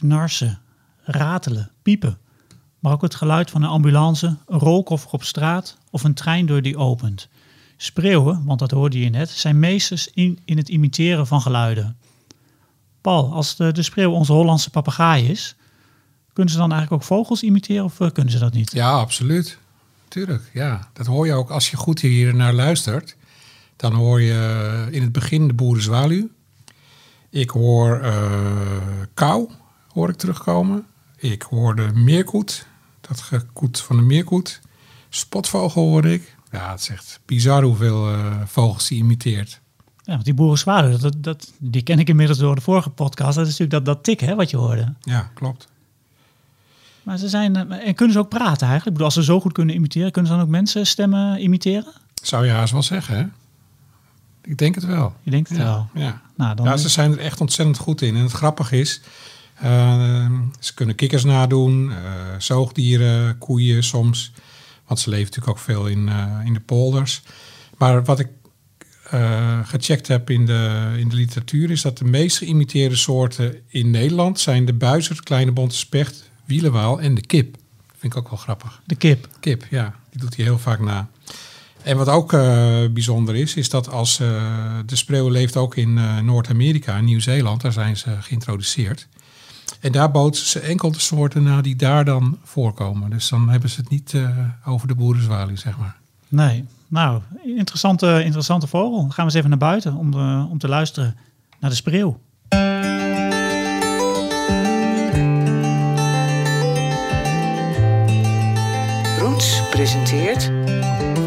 knarsen, ratelen, piepen. Maar ook het geluid van een ambulance, een rolkoffer op straat of een treindeur die opent. Spreeuwen, want dat hoorde je net, zijn meesters in, in het imiteren van geluiden. Paul, als de, de spreeuw onze Hollandse papegaai is, kunnen ze dan eigenlijk ook vogels imiteren of eh, kunnen ze dat niet? Ja, absoluut. Tuurlijk, ja. Dat hoor je ook als je goed hier naar luistert. Dan hoor je in het begin de boerenzwaluw. Ik hoor uh, kou, hoor ik terugkomen. Ik hoor de meerkoet, dat gekoet van de meerkoet. Spotvogel hoor ik. Ja, het is echt bizar hoeveel uh, vogels die imiteert. Ja, want die boerenzwaluw, dat, dat, die ken ik inmiddels door de vorige podcast. Dat is natuurlijk dat, dat tik hè, wat je hoorde. Ja, klopt. Maar ze zijn, eh, en kunnen ze ook praten eigenlijk? Ik bedoel, als ze zo goed kunnen imiteren, kunnen ze dan ook mensen stemmen imiteren? Zou je haast wel zeggen, hè? Ik denk het wel. Je denkt het ja, wel? Ja. Nou, dan ja, ze zijn er echt ontzettend goed in. En het grappige is, ze kunnen kikkers nadoen, uh, zoogdieren, koeien soms. Want ze leven natuurlijk ook veel in, uh, in de polders. Maar wat ik gecheckt heb in de, in de literatuur... is dat de meest geïmiteerde soorten in Nederland... zijn de buizerd, kleine bonte specht, wielenwaal en de kip. Vind ik ook wel grappig. De kip? Kip, ja. Die doet hij heel vaak na. En wat ook uh, bijzonder is, is dat als uh, de spreeuw leeft ook in Noord-Amerika, Nieuw-Zeeland, daar zijn ze geïntroduceerd. En daar bootsen ze enkel de soorten na die daar dan voorkomen. Dus dan hebben ze het niet over de boerenzwaluw, zeg maar. Nee, nou, interessante, interessante vogel. Dan gaan we eens even naar buiten om, de, om te luisteren naar de spreeuw. Roots presenteert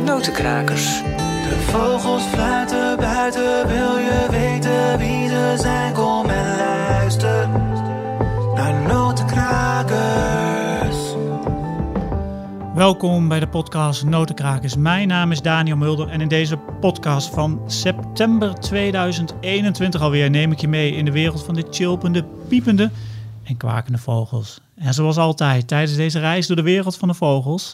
Notenkrakers. De vogels fluiten buiten, wil je weten wie ze zijn? Kom en luister Welkom bij de podcast Notenkrakers. Mijn naam is Daniel Mulder en in deze podcast van september 2021 alweer neem ik je mee in de wereld van de chilpende, piepende en kwakende vogels. En zoals altijd tijdens deze reis door de wereld van de vogels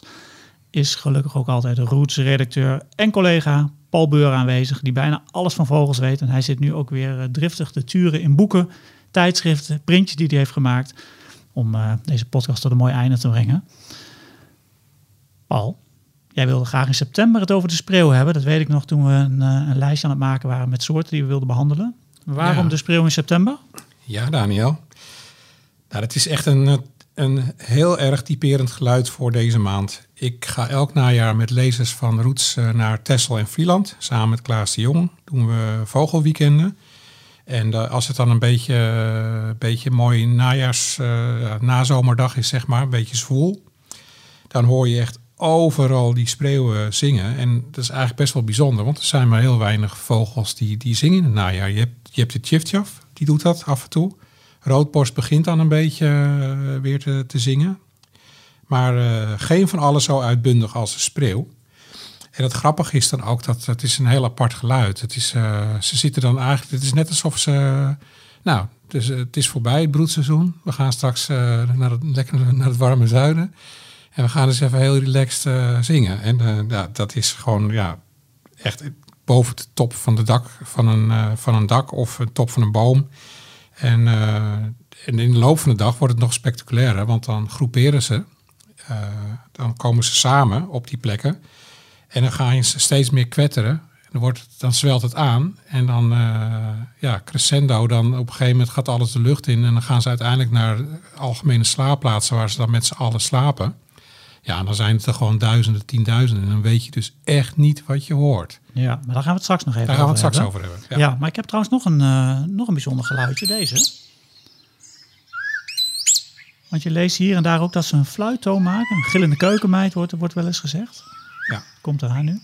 is gelukkig ook altijd de Roots-redacteur en collega Paul Beur aanwezig, die bijna alles van vogels weet. En hij zit nu ook weer driftig te turen in boeken, tijdschriften, printjes die hij heeft gemaakt, om uh, deze podcast tot een mooi einde te brengen. Paul, jij wilde graag in september het over de spreeuw hebben. Dat weet ik nog toen we een, een lijstje aan het maken waren met soorten die we wilden behandelen. Waarom Ja. de spreeuw in september? Ja, Daniel. Nou, dat is echt een, een heel erg typerend geluid voor deze maand. Ik ga elk najaar met lezers van Roots eh, naar Texel en Vlieland. Samen met Klaas de Jong doen we vogelweekenden. En eh, als het dan een beetje, uh, beetje mooi najaars, uh, nazomerdag is, zeg maar, een beetje zwoel. Dan hoor je echt overal die spreeuwen zingen. En dat is eigenlijk best wel bijzonder, want er zijn maar heel weinig vogels die, die zingen in het najaar. Je hebt, je hebt de tjiftjaf, die doet dat af en toe. Roodborst begint dan een beetje uh, weer te, te, zingen. Maar uh, geen van allen zo uitbundig als de spreeuw. En het grappige is dan ook dat het is een heel apart geluid. Het is, uh, ze zitten dan eigenlijk, het is net alsof ze, nou, het is, het is voorbij het broedseizoen. We gaan straks naar, het, naar het warme zuiden. En we gaan dus even heel relaxed zingen. En ja, dat is gewoon, ja, echt boven de top van, de dak, van, een, van een dak of de top van een boom. En, en, in de loop van de dag wordt het nog spectaculairer, want dan groeperen ze. Dan komen ze samen op die plekken. En dan gaan ze steeds meer kwetteren. Dan, wordt dan zwelt het aan. En dan, ja, crescendo, dan op een gegeven moment gaat alles de lucht in. En dan gaan ze uiteindelijk naar algemene slaapplaatsen waar ze dan met z'n allen slapen. Ja, dan zijn het er gewoon duizenden, tienduizenden. En dan weet je dus echt niet wat je hoort. Ja, maar daar gaan we het straks nog even daar gaan we het over straks hebben. over hebben. Ja. ja. maar ik heb trouwens nog een, uh, nog een bijzonder geluidje, deze. Want je leest hier en daar ook dat ze een fluittoon maken. Een gillende keukenmeid wordt, wordt wel eens gezegd. Ja. Komt eraan nu.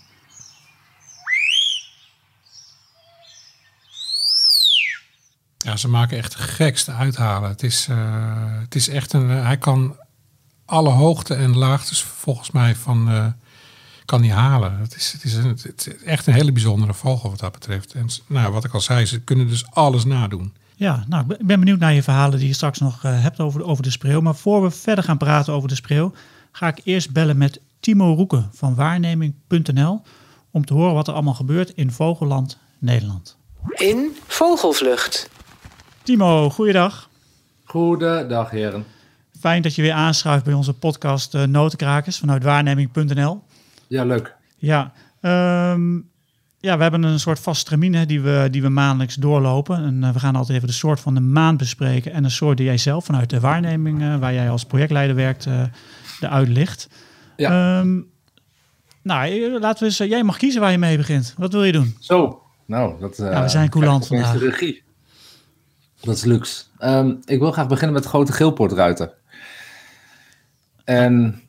Ja, ze maken echt gekste uithalen. Het is, uh, het is echt een... hij kan alle hoogte en laagtes volgens mij van... Uh, kan hij halen. Het is, het, is een, het is echt een hele bijzondere vogel wat dat betreft. En nou, wat ik al zei, ze kunnen dus alles nadoen. Ja, nou, ik ben benieuwd naar je verhalen die je straks nog uh, hebt over de, over de spreeuw. Maar voor we verder gaan praten over de spreeuw, ga ik eerst bellen met Timo Roeken van waarneming.nl om te horen wat er allemaal gebeurt in Vogelland, Nederland. In Vogelvlucht. Timo, goeiedag. Goedendag, heren. Fijn dat je weer aanschuift bij onze podcast uh, Notenkrakers vanuit waarneming.nl. Ja, leuk. Ja, ehm, ja, we hebben een soort vaste termine die we, die we maandelijks doorlopen. En uh, we gaan altijd even de soort van de maand bespreken en een soort die jij zelf vanuit de waarneming, uh, waar jij als projectleider werkt, uh, eruit ligt. Ja. Um, nou, laten we eens, jij mag kiezen waar je mee begint. Wat wil je doen? Zo, nou, dat ja, we zijn coulant vandaag. De regie. Dat is luxe. Um, ik wil graag beginnen met de grote geelpoortruiter. En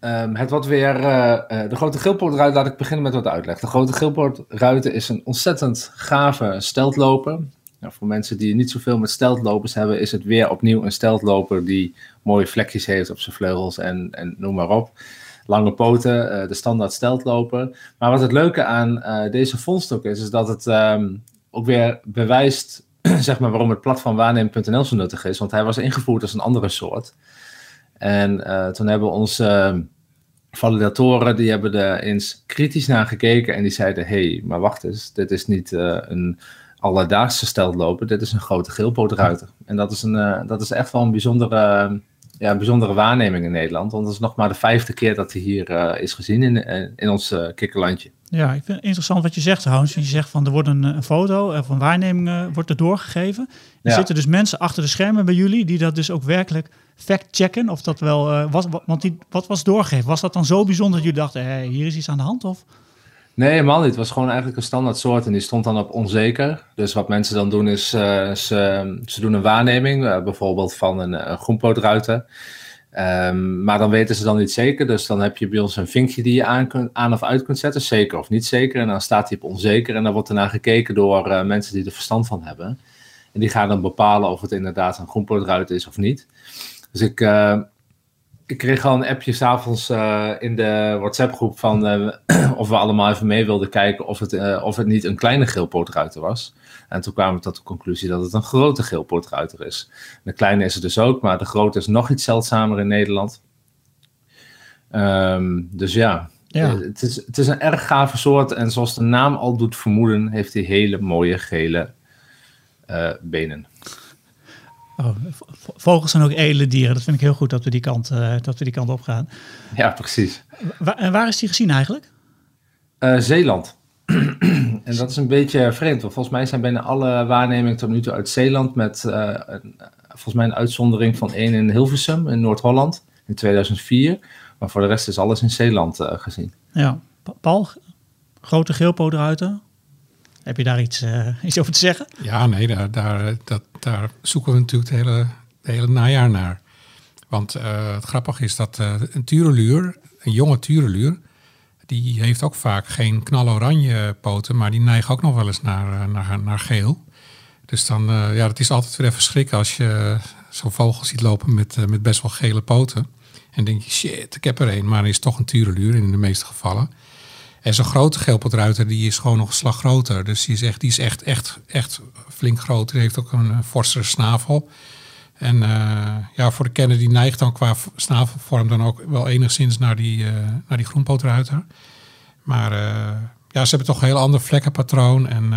um, het wat weer, uh, uh, de grote geelpoortruiter, laat ik beginnen met wat uitleg. De grote geelpoortruiter is een ontzettend gave steltloper. Nou, voor mensen die niet zoveel met steltlopers hebben, is het weer opnieuw een steltloper die mooie vlekjes heeft op zijn vleugels en, en noem maar op. Lange poten, uh, de standaard steltloper. Maar wat het leuke aan deze vondst ook is, is dat het um, ook weer bewijst zeg maar, waarom het platform waarnemen.nl zo nuttig is. Want hij was ingevoerd als een andere soort. En uh, toen hebben onze uh, validatoren, die hebben er eens kritisch naar gekeken en die zeiden, hey, maar wacht eens, dit is niet uh, een alledaagse steltloper, dit is een grote geelpootruiter. En dat is, een, uh, dat is echt wel een bijzondere, ja, bijzondere waarneming in Nederland, want dat is nog maar de vijfde keer dat hij hier is gezien in, in ons kikkerlandje. Ja, ik vind het interessant wat je zegt, Hans. Je zegt van er wordt een, een foto of een waarneming wordt er doorgegeven. Er Ja. zitten dus mensen achter de schermen bij jullie die dat dus ook werkelijk fact-checken. Of dat wel was, want die, wat was doorgegeven? Was dat dan zo bijzonder dat jullie dachten, hey, hier is iets aan de hand? Of? Nee, helemaal niet. Het was gewoon eigenlijk een standaard soort en die stond dan op onzeker. Dus wat mensen dan doen is, uh, ze, ze doen een waarneming, uh, bijvoorbeeld van een, een groenpootruiter. Um, maar dan weten ze dan niet zeker. Dus dan heb je bij ons een vinkje die je aan, kun, aan of uit kunt zetten. Zeker of niet zeker. En dan staat hij op onzeker. En dan wordt ernaar gekeken door mensen die er verstand van hebben. En die gaan dan bepalen of het inderdaad een groenpootruiter is of niet. Dus ik, ik kreeg al een appje s'avonds uh, in de WhatsApp groep van of we allemaal even mee wilden kijken of het, uh, of het niet een kleine geelpootruiter was. En toen kwamen we tot de conclusie dat het een grote geelpootruiter is. De kleine is het dus ook, maar de grote is nog iets zeldzamer in Nederland. Um, dus ja, ja. Het, is, het is een erg gave soort. En zoals de naam al doet vermoeden, heeft hij hele mooie gele benen. Oh, vogels zijn ook edele dieren. Dat vind ik heel goed dat we die kant, uh, dat we die kant op gaan. Ja, precies. Wa en waar is die gezien eigenlijk? Uh, Zeeland. en dat is een beetje vreemd, want volgens mij zijn bijna alle waarnemingen tot nu toe uit Zeeland met uh, een, volgens mij een uitzondering van één in Hilversum in Noord-Holland in 2004. Maar voor de rest is alles in Zeeland gezien. Ja, Paul, grote geelpootruiter. Heb je daar iets, uh, iets over te zeggen? Ja, nee, daar, daar, dat, daar zoeken we natuurlijk het hele, hele najaar naar. Want uh, het grappige is dat een tureluur, een jonge tureluur, die heeft ook vaak geen knaloranje poten, maar die neigen ook nog wel eens naar, naar, naar geel. Dus dan, ja, het is altijd weer even schrikken als je zo'n vogel ziet lopen met, met best wel gele poten. En denk je, shit, ik heb er een, maar hij is toch een tureluur in de meeste gevallen. En zo'n grote geelpotruiter, die is gewoon nog een slag groter. Dus die is echt, die is echt, echt, echt flink groot. Die heeft ook een forsere snavel. En uh, ja, voor de kenner die neigt dan qua snavelvorm dan ook wel enigszins naar die, uh, naar die groenpootruiter. Maar uh, ja, ze hebben toch een heel ander vlekkenpatroon. En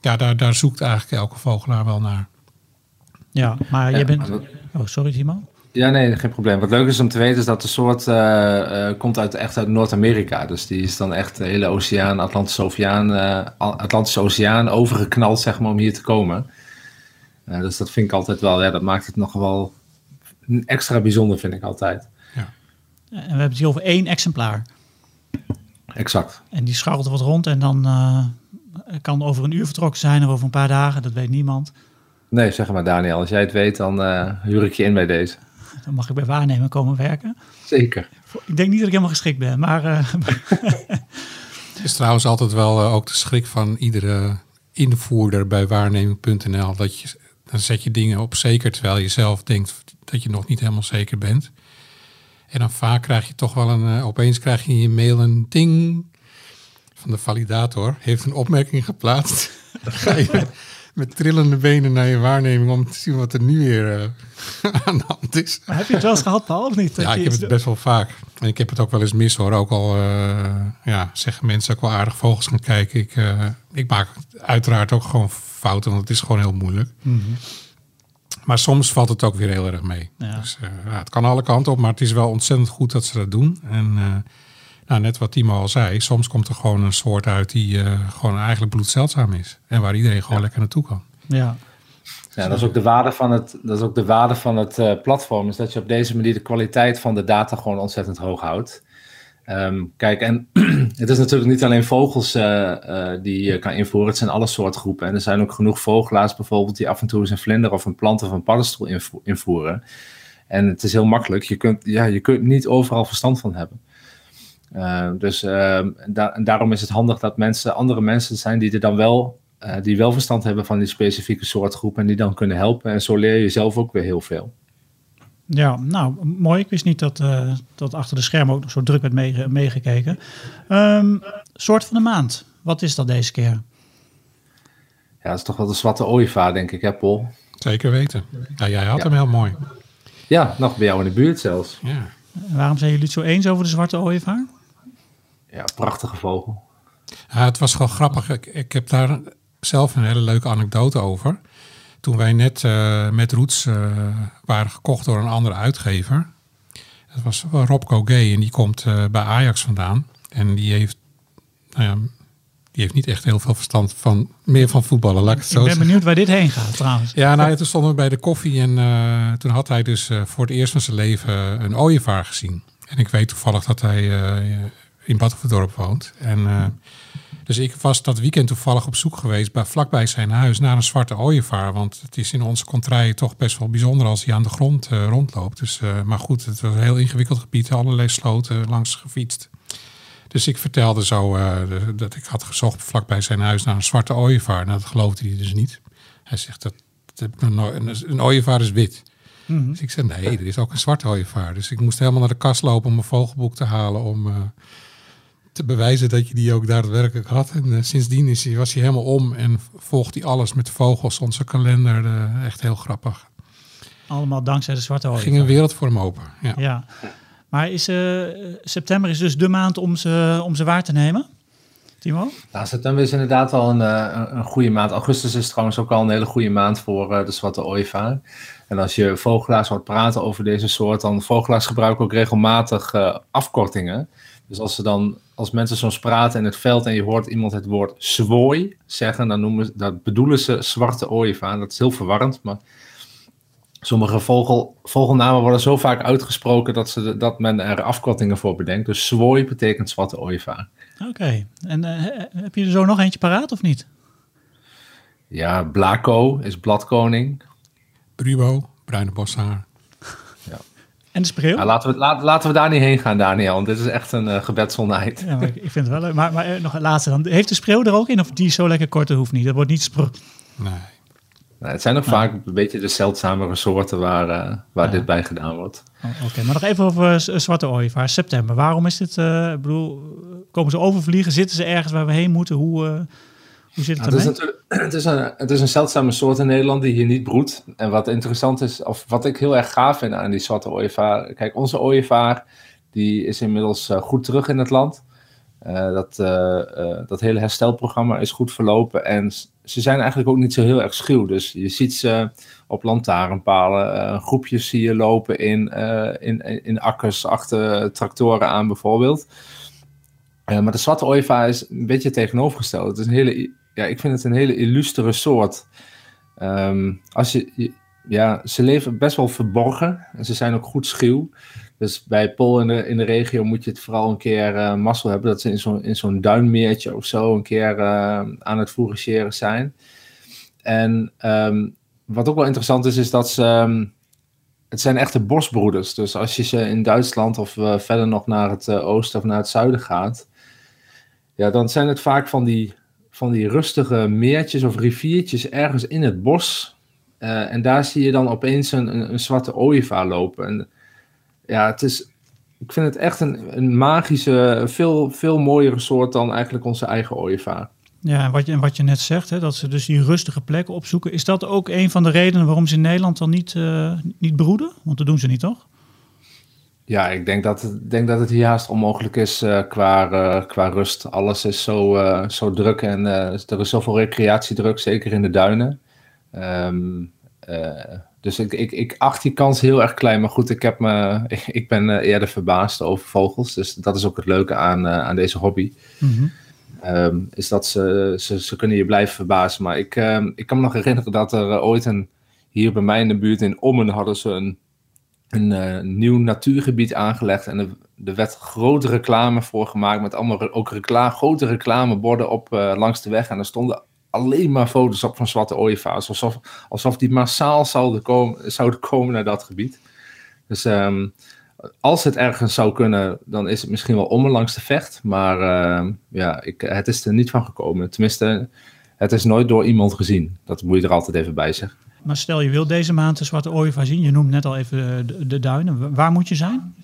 ja, daar, daar zoekt eigenlijk elke vogelaar wel naar. Ja, maar je bent... Oh, sorry Timo. Ja, nee, geen probleem. Wat leuk is om te weten is dat de soort uh, uh, komt uit, echt uit Noord-Amerika. Dus die is dan echt de hele oceaan, Atlantische Oceaan, uh, Atlantische Oceaan overgeknald, zeg maar, om hier te komen. dus dat vind ik altijd wel, ja, dat maakt het nog wel extra bijzonder, vind ik altijd. Ja. En we hebben het hier over één exemplaar. Exact. En die scharrelt wat rond en dan kan over een uur vertrokken zijn of over een paar dagen, dat weet niemand. Nee, zeg maar Daniel, als jij het weet, dan huur ik je in bij deze. Dan mag ik bij waarnemen komen werken. Zeker. Ik denk niet dat ik helemaal geschikt ben, maar... Uh... het is trouwens altijd wel uh, ook de schrik van iedere invoerder bij waarneming.nl. Dat je, dan zet je dingen op zeker terwijl je zelf denkt dat je nog niet helemaal zeker bent. En dan vaak krijg je toch wel een... Uh, opeens krijg je in je mail een ding van de validator. Heeft een opmerking geplaatst. ga je met trillende benen naar je waarneming om te zien wat er nu weer uh, aan de hand is. Maar heb je het wel eens gehad, Paul, of niet? Ja, ik heb het best wel vaak. En ik heb het ook wel eens mis hoor. Ook al uh, ja, zeggen mensen ook wel aardig vogels gaan kijken. Ik, uh, ik maak uiteraard ook gewoon fouten, want het is gewoon heel moeilijk. Mm -hmm. Maar soms valt het ook weer heel erg mee. Ja. Dus eh, ja, het kan alle kanten op, maar het is wel ontzettend goed dat ze dat doen. En eh, nou, net wat Timo al zei, soms komt er gewoon een soort uit die eh, gewoon eigenlijk bloedzeldzaam is. En waar iedereen gewoon lekker naartoe kan. Ja. Ja, dat is ook de waarde van het, dat is ook de waarde van het eh, platform. Is dat je op deze manier de kwaliteit van de data gewoon ontzettend hoog houdt. Ehm, kijk, en het is natuurlijk niet alleen vogels eh, eh, die je kan invoeren. Het zijn alle soorten groepen. En er zijn ook genoeg vogelaars bijvoorbeeld die af en toe eens een vlinder of een plant of een paddenstoel invo- invoeren. En het is heel makkelijk. Je kunt, ja, je kunt niet overal verstand van hebben. Eh, dus ehm, da- daarom is het handig dat mensen, andere mensen zijn die er dan wel, eh, die wel verstand hebben van die specifieke soortgroep en die dan kunnen helpen. En zo leer je zelf ook weer heel veel. Ja, nou, mooi. Ik wist niet dat, eh, dat achter de schermen ook nog zo druk werd meege- meegekeken. Ehm, soort van de maand. Wat is dat deze keer? Ja, dat is toch wel de zwarte ooievaar, denk ik, hè, Paul? Zeker weten. Ja, jij had Ja. hem heel mooi. Ja, nog bij jou in de buurt zelfs. Ja. Waarom zijn jullie het zo eens over de zwarte ooievaar? Ja, prachtige vogel. Ja, het was gewoon grappig. Ik, ik heb daar zelf een hele leuke anekdote over. Toen wij net eh, met Roots eh, waren gekocht door een andere uitgever. Dat was Rob Gay en die komt eh, bij Ajax vandaan. En die heeft, nou ja, die heeft niet echt heel veel verstand van, meer van voetballen, laat ik het Ik zo ben zeggen. benieuwd waar dit heen gaat trouwens. Ja, nou, ja, toen stonden we bij de koffie en eh, toen had hij dus voor het eerst van zijn leven een ooievaar gezien. En ik weet toevallig dat hij eh, in Badhoevedorp woont. En, eh, dus ik was dat weekend toevallig op zoek geweest, bij, vlakbij zijn huis, naar een zwarte ooievaar. Want het is in onze contraille toch best wel bijzonder als hij aan de grond eh, rondloopt. Dus, eh, maar goed, het was een heel ingewikkeld gebied, allerlei sloten langs gefietst. Dus ik vertelde zo de- dat ik had gezocht vlakbij zijn huis naar een zwarte ooievaar. Nou, dat geloofde hij dus niet. Hij zegt dat, dat nog nooit- een, een ooievaar is wit. Mhm. Dus ik zei nee, er is ook een zwarte ooievaar. Dus ik moest helemaal naar de kast lopen om een vogelboek te halen om te bewijzen dat je die ook daadwerkelijk had. En eh, sindsdien is hij, was hij helemaal om en volgt hij alles met vogels, onze kalender. eh, echt heel grappig. Allemaal dankzij de zwarte ooievaar. ging een wereld voor hem open. Ja. Ja. Maar is, eh, september is dus de maand om ze, om ze waar te nemen? Timo? Nou, september is inderdaad wel een, een- goede maand. Augustus is trouwens ook al een hele goede maand voor de zwarte ooievaar. En als je vogelaars hoort praten over deze soort, dan vogelaars gebruiken ook regelmatig eh, afkortingen. Dus als, ze dan, als mensen soms praten in het veld en je hoort iemand het woord zwooi zeggen, dan noemen, ze- dat bedoelen ze zwarte ooievaar. Dat is heel verwarrend, maar sommige vogel, vogelnamen worden zo vaak uitgesproken dat, ze, dat men er afkortingen voor bedenkt. Dus zwooi betekent zwarte ooievaar. Oké. En eh, he- heb je er zo nog eentje paraat of niet? Ja, Blaco is bladkoning. Brubo, bruine boshaar. En de spreeuw? Ja, laten, we, laat, laten we daar niet heen gaan, Daniel. Want dit is echt een uh, gebed zonder eind. Ja, ik, ik vind het wel leuk. Maar, maar eh, nog een laatste dan. Heeft de spreeuw er ook in? Of die is zo lekker kort, dat hoeft niet. Dat wordt niet spro- Nee. Nou, het zijn ook vaak een beetje de zeldzamere soorten waar, uh, waar Ja. dit bij gedaan wordt. Oh, Oké, maar nog even over eh, Zwarte Ooievaar. September. Waarom is dit... eh, ik bedoel, komen ze overvliegen? Zitten ze ergens waar we heen moeten? Hoe, eh, hoe zit het Nou, het, is het, is een, het is een zeldzame soort in Nederland die hier niet broedt. En wat interessant is, of wat ik heel erg gaaf vind aan die zwarte ooievaar. Kijk, onze ooievaar die is inmiddels eh, goed terug in het land. Eh, dat, eh, dat hele herstelprogramma is goed verlopen. En ze zijn eigenlijk ook niet zo heel erg schuw. Dus je ziet ze op lantaarnpalen. groepjes zie je lopen in, in, in akkers achter tractoren aan bijvoorbeeld. Maar de zwarte ooievaar is een beetje het tegenovergestelde. Het is een hele, ja, ik vind het een hele illustere soort. Ehm, als je, ja, ze leven best wel verborgen en ze zijn ook goed schuw. Dus bij Pol in de, in de regio moet je het vooral een keer eh mazzel hebben dat ze in zo'n in zo'n duinmeertje of zo een keer eh, aan het fourageren zijn. En ehm, wat ook wel interessant is, is dat ze. ehm, het zijn echte bosbroeders. Dus als je ze in Duitsland of eh, verder nog naar het oosten of naar het zuiden gaat, ja, dan zijn het vaak van die, van die rustige meertjes of riviertjes ergens in het bos. Eh, en daar zie je dan opeens een, een, zwarte ooievaar lopen. En ja, het is, ik vind het echt een, een magische, veel, veel mooiere soort dan eigenlijk onze eigen ooievaar. Ja, en wat je, wat je net zegt, hè, dat ze dus die rustige plekken opzoeken. Is dat ook een van de redenen waarom ze in Nederland dan niet, eh, niet broeden? Want dat doen ze niet, toch? Ja, ik denk dat, het- ik denk dat het hier haast onmogelijk is eh, qua, eh, qua rust. Alles is zo, eh, zo druk en er is zoveel recreatiedruk, zeker in de duinen. Ehm, eh, dus ik, ik, ik acht die kans heel erg klein. Maar goed, ik, heb me, ik, ik ben eerder verbaasd over vogels. Dus dat is ook het leuke aan, aan deze hobby. Mhm. Ehm, is dat ze, ze, ze kunnen je blijven verbazen. Maar ik, ehm, ik kan me nog herinneren dat er ooit een, hier bij mij in de buurt in Ommen hadden ze een, een eh, nieuw natuurgebied aangelegd. En er, er werd grote reclame voor gemaakt met allemaal ook recla grote reclameborden op eh, langs de weg. En er stonden alleen maar foto's op van zwarte ooievaars. Alsof, alsof die massaal zouden komen, naar dat gebied. Dus ehm, als het ergens zou kunnen, dan is het misschien wel om langs de vecht. Maar ehm, ja, ik, het is er niet van gekomen. Tenminste, het is nooit door iemand gezien. Dat moet je er altijd even bij zeggen. Maar stel je wil deze maand de zwarte ooievaar zien. Je noemt net al even de, de duinen. Wa- Waar moet je zijn?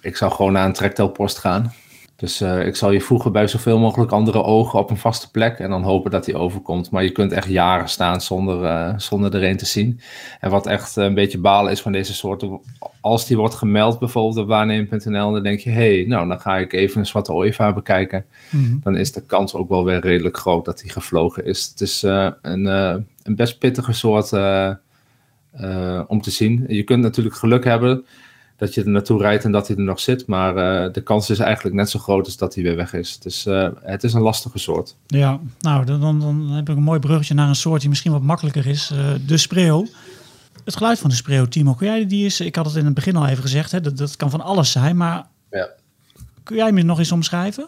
Ik zou gewoon naar een trektelpost gaan. Dus eh, ik zal je voegen bij zoveel mogelijk andere ogen op een vaste plek. En dan hopen dat hij overkomt. Maar je kunt echt jaren staan zonder, eh, zonder er een te zien. En wat echt een beetje balen is van deze soorten. Als die wordt gemeld bijvoorbeeld op waarneem.nl. Dan denk je, hé, hey, nou dan ga ik even een zwarte ooievaar bekijken. Mhm. Dan is de kans ook wel weer redelijk groot dat hij gevlogen is. Het is eh, een, eh, een best pittige soort eh, eh, om te zien. Je kunt natuurlijk geluk hebben dat je er naartoe rijdt en dat hij er nog zit. Maar eh, de kans is eigenlijk net zo groot als dat hij weer weg is. Dus eh, het is een lastige soort. Ja, nou, dan, dan, heb ik een mooi bruggetje naar een soort die misschien wat makkelijker is. eh, de spreeuw. Het geluid van de spreeuw, Timo, kun jij die is? Ik had het in het begin al even gezegd, hè, dat, dat kan van alles zijn. Maar Ja. kun jij me nog eens omschrijven?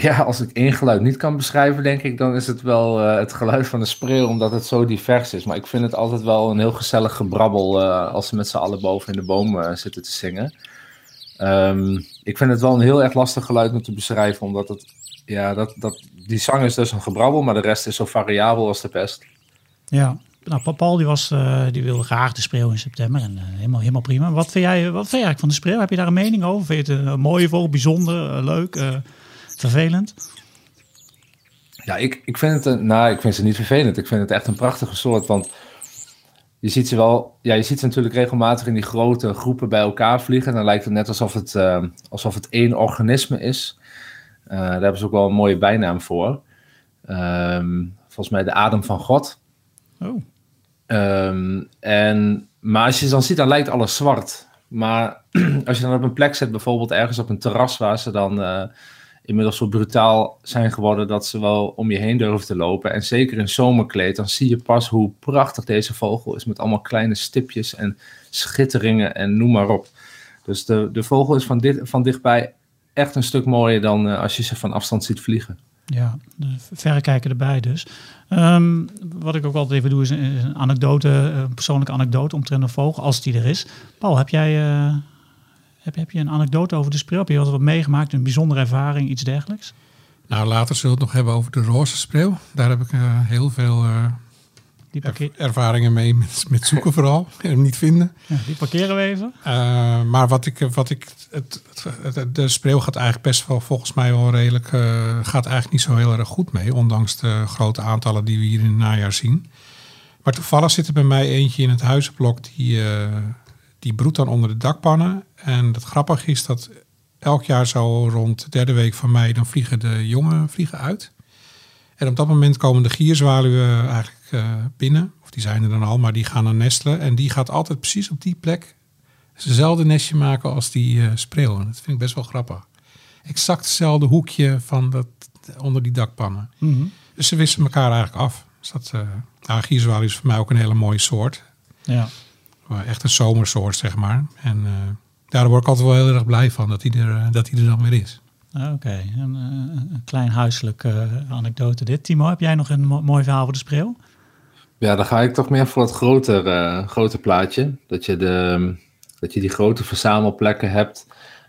Ja, als ik één geluid niet kan beschrijven, denk ik, dan is het wel eh, het geluid van de spreeuw, omdat het zo divers is. Maar ik vind het altijd wel een heel gezellig gebrabbel eh, als ze met z'n allen boven in de boom eh, zitten te zingen. Ehm, ik vind het wel een heel erg lastig geluid om te beschrijven, omdat het, ja, dat, dat, die zang is dus een gebrabbel, maar de rest is zo variabel als de pest. Ja. Nou, Pa- Paul die, was, die wilde graag de spreeuw in september. En helemaal, helemaal prima. Wat vind, jij, wat vind jij eigenlijk van de spreeuw? Heb je daar een mening over? Vind je het een mooie vogel, bijzonder, leuk, vervelend? Ja, ik, ik, vind het een, nou, ik vind ze niet vervelend. Ik vind het echt een prachtige soort. Want je ziet ze wel, ja, je ziet ze natuurlijk regelmatig in die grote groepen bij elkaar vliegen. En dan lijkt het net alsof het, eh, alsof het één organisme is. Eh, daar hebben ze ook wel een mooie bijnaam voor. Ehm, volgens mij de adem van God. Oh, Ehm, en, maar als je ze dan ziet, dan lijkt alles zwart. Maar als je dan op een plek zit, bijvoorbeeld ergens op een terras waar ze dan eh, inmiddels zo brutaal zijn geworden dat ze wel om je heen durven te lopen. En zeker in zomerkleed, dan zie je pas hoe prachtig deze vogel is met allemaal kleine stipjes en schitteringen en noem maar op. Dus de, de vogel is van, dit, van dichtbij echt een stuk mooier dan eh, als je ze van afstand ziet vliegen. ja, de verrekijker erbij dus. Ehm, wat ik ook altijd even doe is een, is een anekdote, een persoonlijke anekdote omtrent een vogel, als die er is. Paul, heb jij eh, heb, heb je een anekdote over de spreeuw? Heb je wat, wat meegemaakt, een bijzondere ervaring, iets dergelijks? Nou, later zullen we het nog hebben over de roze spreeuw. Daar heb ik eh, heel veel eh, Die, er- parkeer, ervaringen mee met, met zoeken vooral. En hem niet vinden. ja, die parkeren we even. Eh, maar wat ik, wat ik het, het- het- de spreeuw gaat eigenlijk best wel volgens mij wel redelijk, gaat eigenlijk niet zo heel erg goed mee, ondanks de grote aantallen die we hier in het najaar zien. Maar toevallig zit er bij mij eentje in het huizenblok die, die broedt dan onder de dakpannen. En het grappige is dat elk jaar zo rond de derde week van mei, dan vliegen de jongen vliegen uit. En op dat moment komen de gierzwaluwen eigenlijk eh, binnen, of die zijn er dan al, maar die gaan dan nestelen. En die gaat altijd precies op die plek hetzelfde nestje maken als die eh spreeuw. En dat vind ik best wel grappig. Exact hetzelfde hoekje van dat, onder die dakpannen. Mhm. Dus ze wisselen elkaar eigenlijk af. Dus dat, eh nou, gierzwaluw is voor mij ook een hele mooie soort. Ja. Maar Echt een zomersoort, zeg maar. En eh daar word ik altijd wel heel erg blij van dat hij er, eh, dat hij er dan weer is. Oké, een, eh, een klein huiselijk eh, anekdote dit. Timo, heb jij nog een mo- mooi verhaal voor de spreeuw? Ja, dan ga ik toch meer voor het groter, eh, grote plaatje. Dat je, de, dat je die grote verzamelplekken hebt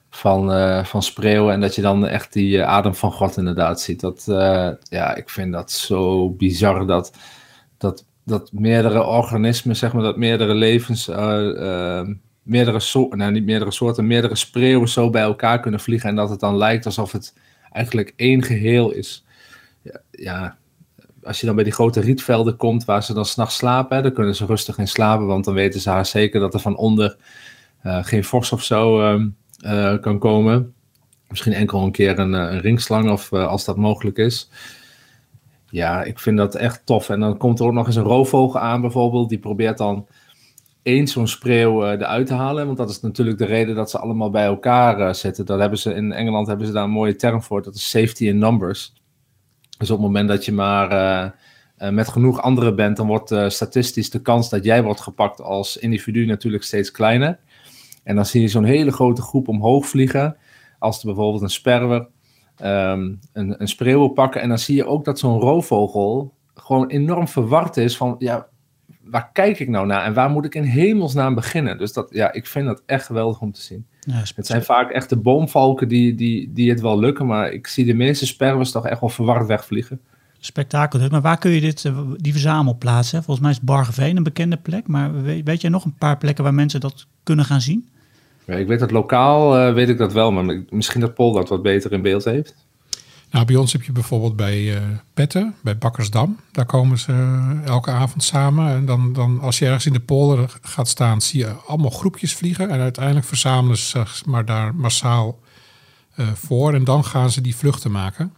van, eh, van spreeuwen. En dat je dan echt die eh, adem van God inderdaad ziet. Dat, eh, ja, ik vind dat zo bizar dat, dat, dat meerdere organismen, zeg maar, dat meerdere levens, eh, eh, meerdere soorten, nou niet meerdere soorten, meerdere spreeuwen zo bij elkaar kunnen vliegen. En dat het dan lijkt alsof het eigenlijk één geheel is. Ja, ja als je dan bij die grote rietvelden komt waar ze dan s'nachts slapen, dan kunnen ze rustig in slapen, want dan weten ze haar zeker dat er van onder eh, geen vos of zo ehm, eh, kan komen. Misschien enkel een keer een, een ringslang of als dat mogelijk is. Ja, ik vind dat echt tof. En dan komt er ook nog eens een roofvogel aan bijvoorbeeld. Die probeert dan eens zo'n spreeuw uh, eruit te halen. Want dat is natuurlijk de reden dat ze allemaal bij elkaar uh, zitten. Dat hebben ze, in Engeland hebben ze daar een mooie term voor. Dat is safety in numbers. Dus op het moment dat je maar uh, met genoeg anderen bent... dan wordt statistisch de kans dat jij wordt gepakt als individu natuurlijk steeds kleiner. En dan zie je zo'n hele grote groep omhoog vliegen. Als er bijvoorbeeld een sperwer um, een, een spreeuw pakken. En dan zie je ook dat zo'n roofvogel gewoon enorm verward is van... ja, waar kijk ik nou naar en waar moet ik in hemelsnaam beginnen? Dus dat, ja, ik vind dat echt geweldig om te zien. Ja, het zijn vaak echt de boomvalken die, die, die het wel lukken, maar ik zie de meeste sperwers toch echt wel verward wegvliegen. Spektakel, dus. maar waar kun je dit, eh, die verzamelplaatsen? Volgens mij is Bargeveen een bekende plek, maar weet, weet jij nog een paar plekken waar mensen dat kunnen gaan zien? Ik weet dat lokaal, uh, weet ik dat wel, maar misschien dat Paul dat wat beter in beeld heeft. Nou, bij ons heb je bijvoorbeeld bij uh, Petten, bij Bakkersdam. Daar komen ze uh, elke avond samen. En dan, dan, als je ergens in de polder gaat staan, zie je allemaal groepjes vliegen. En uiteindelijk verzamelen ze zich maar daar massaal voor. En dan gaan ze die vluchten maken.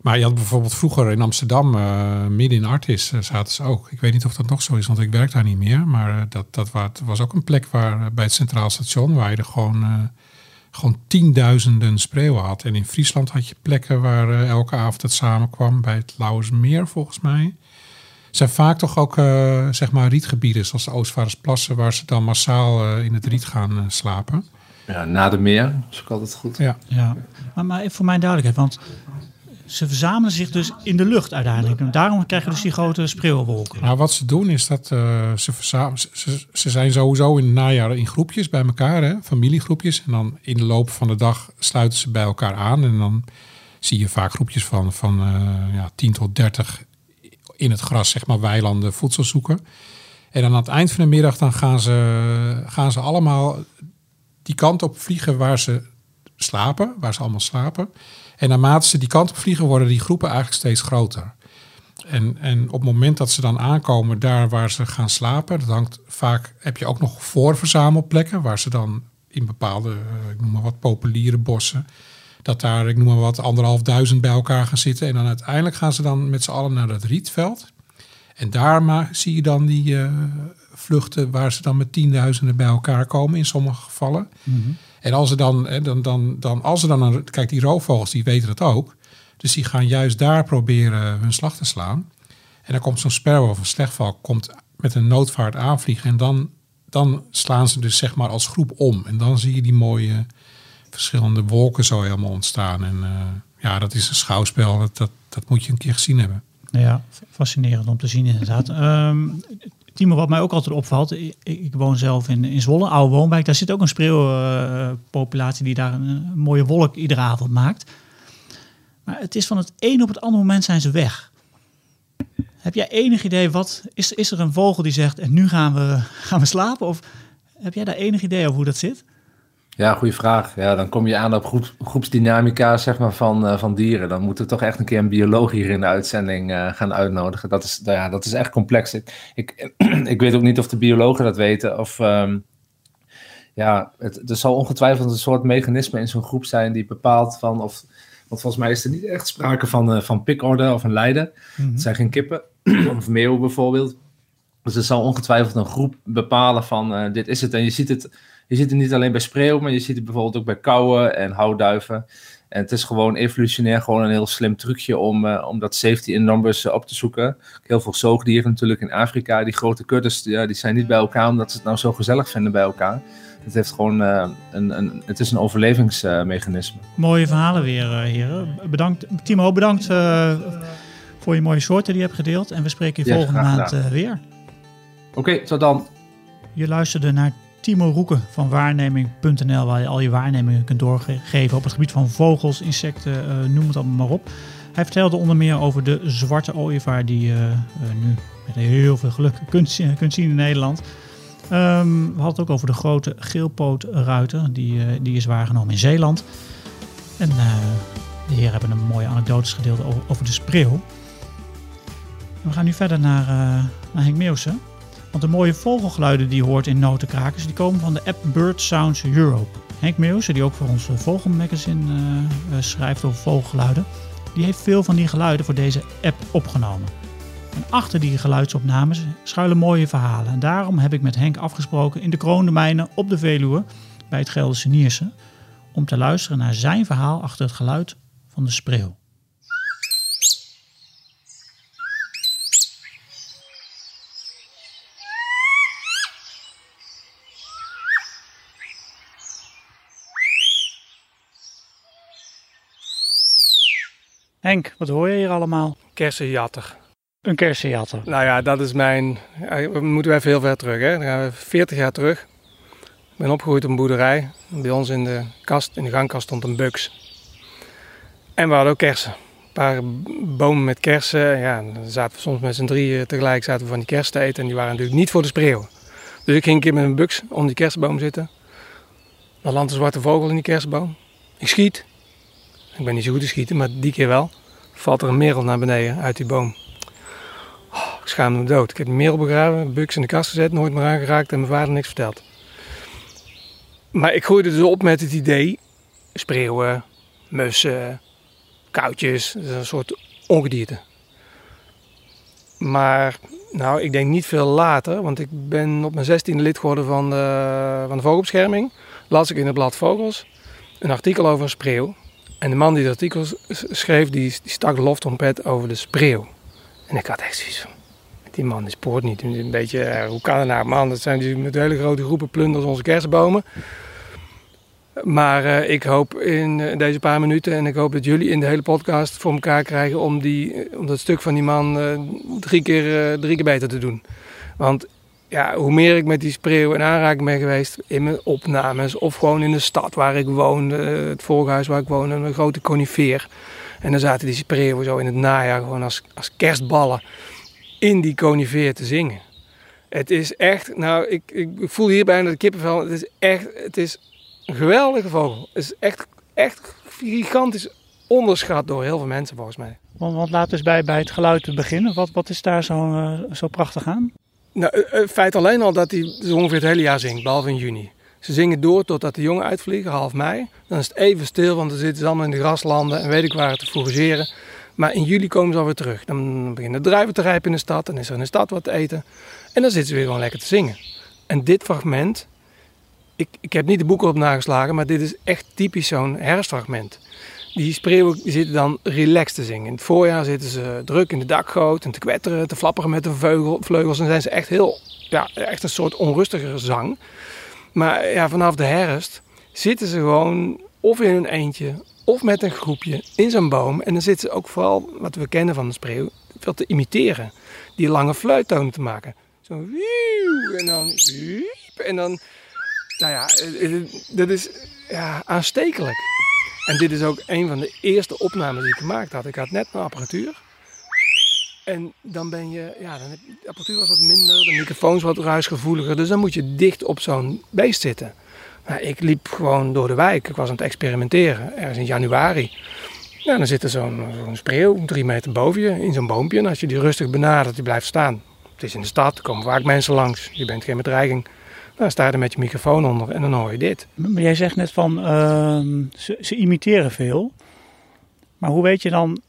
Maar je had bijvoorbeeld vroeger in Amsterdam, midden in Artis, zaten ze ook. Ik weet niet of dat nog zo is, want ik werk daar niet meer. Maar dat, dat was ook een plek waar, bij het Centraal Station, waar je er gewoon gewoon tienduizenden spreeuwen had. En in Friesland had je plekken waar uh, elke avond het samenkwam. Bij het Lauwersmeer volgens mij. zijn vaak toch ook uh, zeg maar rietgebieden zoals de Oostvaardersplassen... waar ze dan massaal uh, in het riet gaan slapen. Ja, na de meer is ook altijd goed. Ja, ja. Maar, maar voor mijn duidelijkheid, want ze verzamelen zich dus in de lucht uiteindelijk. En daarom krijgen we dus die grote spreeuwenwolken. Nou, wat ze doen is dat uh, ze, ze, ze, zijn sowieso in het najaar in groepjes bij elkaar, hè, familiegroepjes. En dan in de loop van de dag sluiten ze bij elkaar aan. En dan zie je vaak groepjes van, van uh, ja, 10 tot 30 in het gras, zeg maar, weilanden voedsel zoeken. En dan aan het eind van de middag dan gaan ze, gaan ze allemaal die kant op vliegen waar ze slapen, waar ze allemaal slapen. En naarmate ze die kant op vliegen, worden die groepen eigenlijk steeds groter. En, en op het moment dat ze dan aankomen daar waar ze gaan slapen, dat hangt vaak, heb je ook nog voorverzamelplekken waar ze dan in bepaalde, eh, ik noem maar wat, populiere bossen, dat daar, ik noem maar wat, anderhalf duizend bij elkaar gaan zitten. En dan uiteindelijk gaan ze dan met z'n allen naar dat rietveld. En daar zie je dan die uh, vluchten waar ze dan met tienduizenden bij elkaar komen in sommige gevallen. Mm. En als ze dan, dan, dan, dan, als ze dan kijk, die roofvogels die weten dat ook. Dus die gaan juist daar proberen hun slag te slaan. En dan komt zo'n sparrow of een slechtvalk komt met een noodvaart aanvliegen. En dan, dan slaan ze dus zeg maar als groep om. En dan zie je die mooie verschillende wolken zo helemaal ontstaan. En uh, ja, dat is een schouwspel. Dat, dat, moet je een keer gezien hebben. Ja, fascinerend om te zien inderdaad. um, Timo, wat mij ook altijd opvalt, ik, ik woon zelf in, in Zwolle, oude woonwijk. Daar zit ook een spreeuwpopulatie die daar een, mooie wolk iedere avond maakt. Maar het is van het een op het andere moment zijn ze weg. Heb jij enig idee wat, is, is er een vogel die zegt en nu gaan we, gaan we slapen? Of heb jij daar enig idee over hoe dat zit? Ja, goede vraag. Ja, dan kom je aan op groep, groepsdynamica zeg maar, van, uh, van dieren. Dan moeten we toch echt een keer een bioloog hier in de uitzending uh, gaan uitnodigen. Dat is, nou ja, dat is echt complex. Ik, ik, ik, weet ook niet of de biologen dat weten. Of, um, ja, het, er zal ongetwijfeld een soort mechanisme in zo'n groep zijn die bepaalt van of... Want volgens mij is er niet echt sprake van, uh, van pikorde of een leider. Mm -hmm. Het zijn geen kippen of meeuwen bijvoorbeeld. Dus er zal ongetwijfeld een groep bepalen van dit is het. En je ziet het je ziet het niet alleen bij spreeuwen, maar je ziet het bijvoorbeeld ook bij kauwen en houtduiven. En het is gewoon evolutionair gewoon een heel slim trucje om, uh, om dat safety in numbers uh, op te zoeken. Heel veel zoogdieren natuurlijk in Afrika. Die grote kuddes, ja, die zijn niet bij elkaar omdat ze het nou zo gezellig vinden bij elkaar. Het, heeft gewoon, uh, een, een, het is een overlevingsmechanisme. Mooie verhalen weer, heren. Bedankt, Timo, bedankt voor je mooie soorten die je hebt gedeeld. En we spreken je ja, volgende maand weer. Oké, okay, tot dan. Je luisterde naar Timo Roeken van waarneming.nl, waar je al je waarnemingen kunt doorgeven op het gebied van vogels, insecten, uh, noem het allemaal maar op. Hij vertelde onder meer over de zwarte ooievaar die je uh, nu met heel veel geluk kunt, kunt zien in Nederland. Um, we hadden het ook over de grote geelpootruiter, die, die is waargenomen in Zeeland. En de heren hebben een mooie anekdotes gedeeld over, over de spreeuw. We gaan nu verder naar, naar Henk Meeuwsen. Want de mooie vogelgeluiden die je hoort in Notenkrakers, die komen van de app Bird Sounds Europe. Henk Meeuwse, die ook voor ons vogelmagazine uh, schrijft over vogelgeluiden, die heeft veel van die geluiden voor deze app opgenomen. En achter die geluidsopnames schuilen mooie verhalen. En daarom heb ik met Henk afgesproken in de Kroonde Mijnen op de Veluwe bij het Gelderse Nierse om te luisteren naar zijn verhaal achter het geluid van de spreeuw. Henk, wat hoor je hier allemaal? Kersenjatter. Een kersenjatter. Nou ja, dat is mijn... ja, We moeten even heel ver terug, hè. Dan gaan we 40 jaar terug. Ik ben opgegroeid op een boerderij. Bij ons in de kast, in de gangkast stond een buks. En we hadden ook kersen. Een paar bomen met kersen. Ja, dan zaten we soms met z'n drieën tegelijk zaten we van die kersen te eten. En die waren natuurlijk niet voor de spreeuwen. Dus ik ging een keer met een buks om die kersenboom zitten. Dan landt een zwarte vogel in die kersenboom. Ik schiet. Ik ben niet zo goed in schieten, maar die keer wel. Valt er een merel naar beneden uit die boom. Oh, ik schaamde me dood. Ik heb die merel begraven, buks in de kast gezet, nooit meer aangeraakt en mijn vader niks verteld. Maar ik groeide dus op met het idee: spreeuwen, mussen, is een soort ongedierte. Maar nou, ik denk niet veel later, want ik ben op mijn 16e lid geworden van de, van de vogelbescherming. Las ik in het blad Vogels een artikel over een spreeuw. En de man die het artikel schreef, die, die stak loftrompet over de spreeuw. En ik had echt zoiets van, die man spoort niet. Een beetje, eh, hoe kan het nou man? Dat zijn die met hele grote groepen plunders onze kersenbomen. Maar eh, ik hoop in eh, deze paar minuten, en ik hoop dat jullie in de hele podcast voor elkaar krijgen om, die, om dat stuk van die man drie, keer, drie keer beter te doen. Want ja, hoe meer ik met die spreeuw in aanraking ben geweest in mijn opnames of gewoon in de stad waar ik woonde, eh, het volkhuis waar ik woonde, een grote conifeer. En dan zaten die spreeuwen zo in het najaar gewoon als, als kerstballen in die conifeer te zingen. Het is echt, nou, ik, ik voel hier bijna de kippenvel. Het is echt, het is een geweldige vogel. Het is echt, echt gigantisch onderschat door heel veel mensen volgens mij. Want, want laten we eens bij, bij het geluid beginnen. Wat, wat is daar zo, eh, zo prachtig aan? Nou, eh, het feit alleen al dat hij zo ongeveer het hele jaar zingt, behalve in juni. Ze zingen door totdat de jongen uitvliegen, half mei. Dan is het even stil, want dan zitten ze allemaal in de graslanden en weet ik waar te fourageren. Maar in juli komen ze alweer terug. Dan beginnen de druiven te rijpen in de stad. Dan is er in de stad wat te eten. En dan zitten ze weer gewoon lekker te zingen. En dit fragment, ik, ik heb niet de boeken op nageslagen, maar dit is echt typisch zo'n herfstfragment. Die spreeuwen zitten dan relaxed te zingen. In het voorjaar zitten ze druk in de dakgoot en te kwetteren, te flapperen met vleugel- vleugels. En zijn ze echt heel, ja, echt een soort onrustige zang. Maar ja, vanaf de herfst zitten ze gewoon of in hun eentje of met een groepje in zo'n boom. En dan zitten ze ook vooral, wat we kennen van de spreeuw, veel te imiteren. Die lange fluittonen te maken. Zo wieuw, en dan en dan, nou ja, eh, eh, dat is ja, aanstekelijk. En dit is ook een van de eerste opnames die ik gemaakt had. Ik had net mijn apparatuur. En dan ben je, ja, dan heb, de apparatuur was wat minder, de microfoons wat ruisgevoeliger. Dus dan moet je dicht op zo'n beest zitten. Nou, ik liep gewoon door de wijk. Ik was aan het experimenteren, ergens in januari. Nou, dan zit er zo'n zo'n spreeuw drie meter boven je in zo'n boompje. En als je die rustig benadert, die blijft staan. Het is in de stad, er komen vaak mensen langs. Je bent geen bedreiging. Dan sta je er met je microfoon onder en dan hoor je dit. Maar jij zegt net van, ehm, ze, ze imiteren veel. Maar hoe weet je dan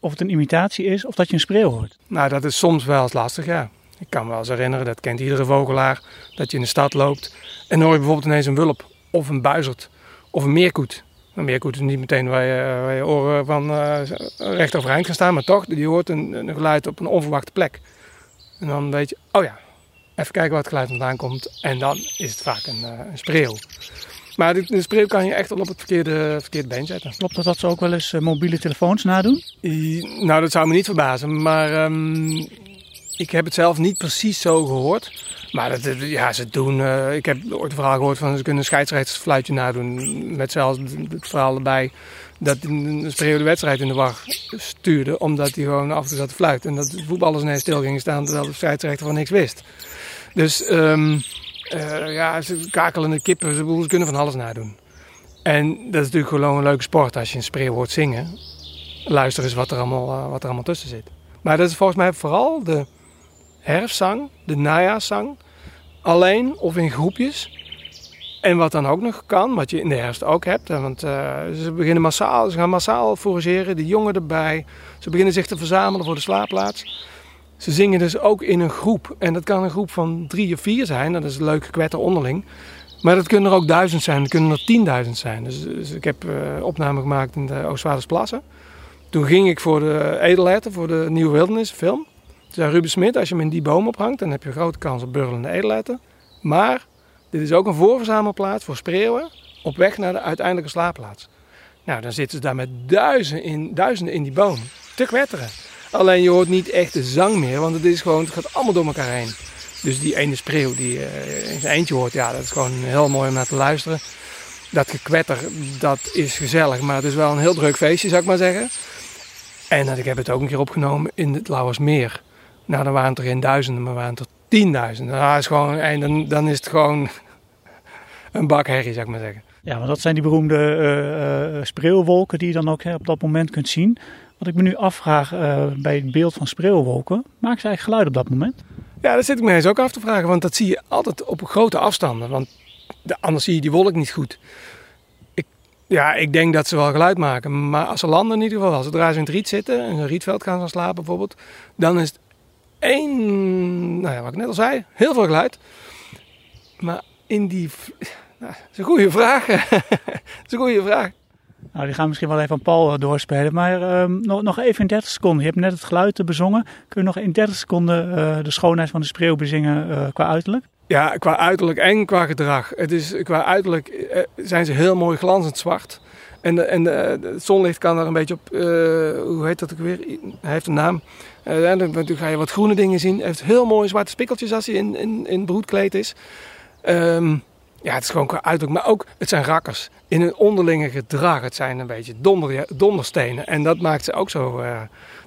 of het een imitatie is of dat je een spreeuw hoort? Nou, dat is soms wel eens lastig, ja. Ik kan me wel eens herinneren, dat kent iedere vogelaar, dat je in de stad loopt en dan hoor je bijvoorbeeld ineens een wulp of een buizerd of een meerkoet. Een meerkoet is niet meteen waar je, waar je oren van eh, recht overeind gaan staan, maar toch, die hoort een, een geluid op een onverwachte plek. En dan weet je, oh ja, even kijken waar het geluid vandaan komt en dan is het vaak een, eh, een spreeuw. Maar de, de spreeuw kan je echt wel op het verkeerde, verkeerde been zetten. Klopt het dat ze ook wel eens eh, mobiele telefoons nadoen? I- Nou, dat zou me niet verbazen. Maar ehm, ik heb het zelf niet precies zo gehoord. Maar dat, dat- ja, ze doen. eh, ik heb ooit een verhaal gehoord van ze kunnen een scheidsrechtersfluitje nadoen. Met zelfs het verhaal erbij dat een spreeuw de wedstrijd in de wacht stuurde. Omdat hij gewoon af en toe zat te fluiten. En dat de voetballers ineens stil gingen staan terwijl de scheidsrechter van niks wist. Dus eh, ja, ze kakelende kippen, ze, kunnen van alles nadoen. En dat is natuurlijk gewoon een leuke sport als je een spreeuw hoort zingen luister eens wat er allemaal, eh, wat er allemaal tussen zit. Maar dat is volgens mij vooral de herfstzang, de najaarszang. Alleen of in groepjes. En wat dan ook nog kan, wat je in de herfst ook hebt. Want eh, ze beginnen massaal, ze gaan massaal forageren, de jongen erbij. Ze beginnen zich te verzamelen voor de slaapplaats. Ze zingen dus ook in een groep. En dat kan een groep van drie of vier zijn. Dat is een leuk gekwetter onderling. Maar dat kunnen er ook duizend zijn. Dat kunnen er tienduizend zijn. Dus, dus ik heb eh opname gemaakt in de Oostvaardersplassen. Toen ging ik voor de edelherten, voor de Nieuwe Wildernis film. Toen zei Ruben Smit, als je hem in die boom ophangt, dan heb je grote kans op burgelende edelherten. Maar dit is ook een voorverzamelplaats voor spreeuwen op weg naar de uiteindelijke slaapplaats. Nou, dan zitten ze daar met duizenden in, duizenden in die boom te kwetteren. Alleen je hoort niet echt de zang meer, want het, is gewoon, het gaat allemaal door elkaar heen. Dus die ene spreeuw die je in zijn eentje hoort, ja, dat is gewoon heel mooi om naar te luisteren. Dat gekwetter, dat is gezellig, maar het is wel een heel druk feestje, zou ik maar zeggen. En ik heb het ook een keer opgenomen in het Lauwersmeer. Nou, dan waren het er geen duizenden, maar waren het er tienduizenden. Nou, is gewoon, en dan, dan is het gewoon een bak herrie, zou ik maar zeggen. Ja, want dat zijn die beroemde eh, eh, spreeuwwolken die je dan ook op dat moment kunt zien. Wat ik me nu afvraag eh, bij het beeld van spreeuwwolken, maken ze eigenlijk geluid op dat moment? Ja, dat zit ik me eens ook af te vragen, want dat zie je altijd op grote afstanden. Want de- anders zie je die wolk niet goed. Ik, ja, ik denk dat ze wel geluid maken, maar als ze landen in ieder geval, als zodra ze in het riet zitten, in een rietveld gaan ze slapen bijvoorbeeld, dan is het één, nou ja, wat ik net al zei, heel veel geluid. Maar in die, nou, een goede vraag. dat is een goede vraag. Nou, die gaan misschien wel even aan Paul eh, doorspelen. Maar ehm, nog, nog even in 30 seconden. Je hebt net het geluid eh, bezongen. Kun je nog in 30 seconden eh, de schoonheid van de spreeuw bezingen qua uiterlijk? Ja, qua uiterlijk en qua gedrag. Het is, qua uiterlijk zijn ze heel mooi glanzend zwart. En, en het zonlicht kan er een beetje op, hoe heet dat ook weer? Hij heeft een naam. En dan, ga je wat groene dingen zien. Hij heeft heel mooie zwarte spikkeltjes als hij in, in, in broedkleed is. Ehm, ja, het is gewoon qua uiterlijk. Maar ook, het zijn rakkers. In hun onderlinge gedrag. Het zijn een beetje donder, donderstenen. En dat maakt ze ook zo, eh,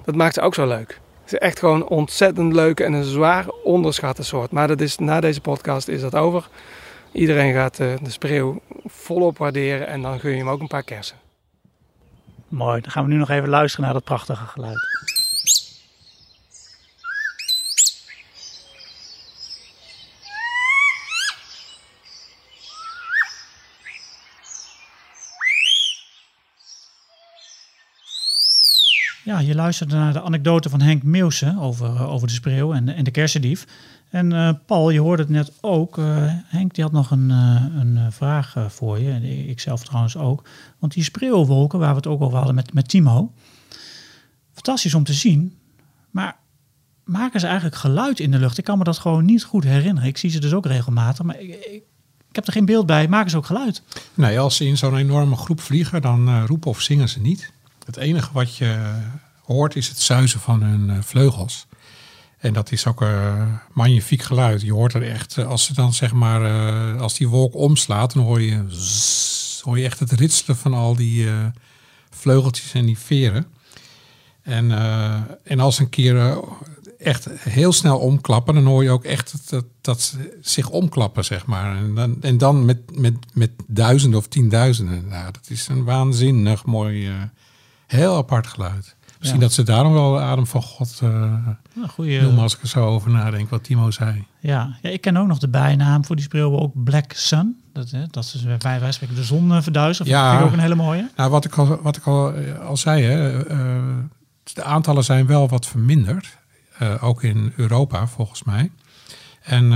dat maakt ze ook zo leuk. Het is echt gewoon ontzettend leuk en een zwaar onderschatte soort. Maar dat is, na deze podcast is dat over. Iedereen gaat eh, de spreeuw volop waarderen en dan gun je hem ook een paar kersen. Mooi, dan gaan we nu nog even luisteren naar dat prachtige geluid. Ja, je luisterde naar de anekdote van Henk Meeuwse over, eh, over de spreeuw en, en de kersendief. En eh, Paul, je hoorde het net ook. eh, Henk die had nog een, een vraag voor je. En ik zelf trouwens ook. Want die spreeuwwolken, waar we het ook over hadden met, met Timo. Fantastisch om te zien. Maar maken ze eigenlijk geluid in de lucht? Ik kan me dat gewoon niet goed herinneren. Ik zie ze dus ook regelmatig. Maar ik, ik, heb er geen beeld bij. Maken ze ook geluid? Nee, als ze in zo'n enorme groep vliegen, dan roepen of zingen ze niet. Het enige wat je hoort is het zuizen van hun eh, vleugels. En dat is ook een magnifiek geluid. Je hoort er echt, eh, als ze dan zeg maar, eh, als die wolk omslaat, dan hoor je, hoor je echt het ritselen van al die eh, vleugeltjes en die veren. En, eh, en als ze een keer eh, echt heel snel omklappen, dan hoor je ook echt dat, dat, ze zich omklappen, zeg maar. En dan, en dan met, met, met duizenden of tienduizenden. Nou, dat is een waanzinnig mooi, eh, heel apart geluid. Misschien Ja. dat ze daarom wel de adem van God uh, Een goeie, noemen als ik er zo over nadenk, wat Timo zei. Ja, ja, ik ken ook nog de bijnaam voor die spreeuwen ook Black Sun. Dat, hè, dat is bij wijze van spreken de zon eh, verduisteren. Ja. Vind ik ook een hele mooie. Nou, wat ik al, wat ik al, eh, al zei, hè, de aantallen zijn wel wat verminderd. Ook in Europa, volgens mij. En,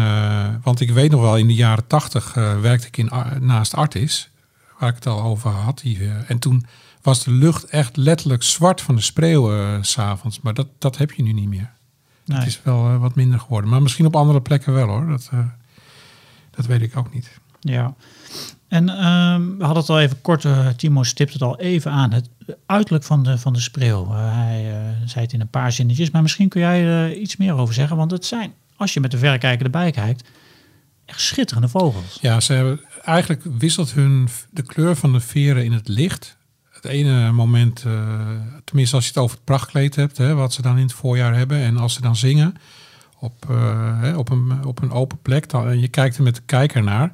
want ik weet nog wel, in de jaren tachtig werkte ik in, naast Artis, waar ik het al over had. Die, en toen was de lucht echt letterlijk zwart van de spreeuwen s s'avonds. Maar dat, dat heb je nu niet meer. Nee. Het is wel eh, wat minder geworden. Maar misschien op andere plekken wel hoor. Dat, eh, dat weet ik ook niet. Ja. En ehm, we hadden het al even kort, eh, Timo stipt het al even aan. Het uiterlijk van de, van de spreeuw. Eh, hij eh, zei het in een paar zinnetjes, maar misschien kun jij er iets meer over zeggen. Want het zijn, als je met de verrekijker erbij kijkt, echt schitterende vogels. Ja, ze hebben eigenlijk wisselt hun de kleur van de veren in het licht. Het ene moment, eh, tenminste als je het over het prachtkleed hebt, hè, wat ze dan in het voorjaar hebben. En als ze dan zingen op, eh, hè, op, een, op een open plek, dan, en je kijkt er met de kijker naar.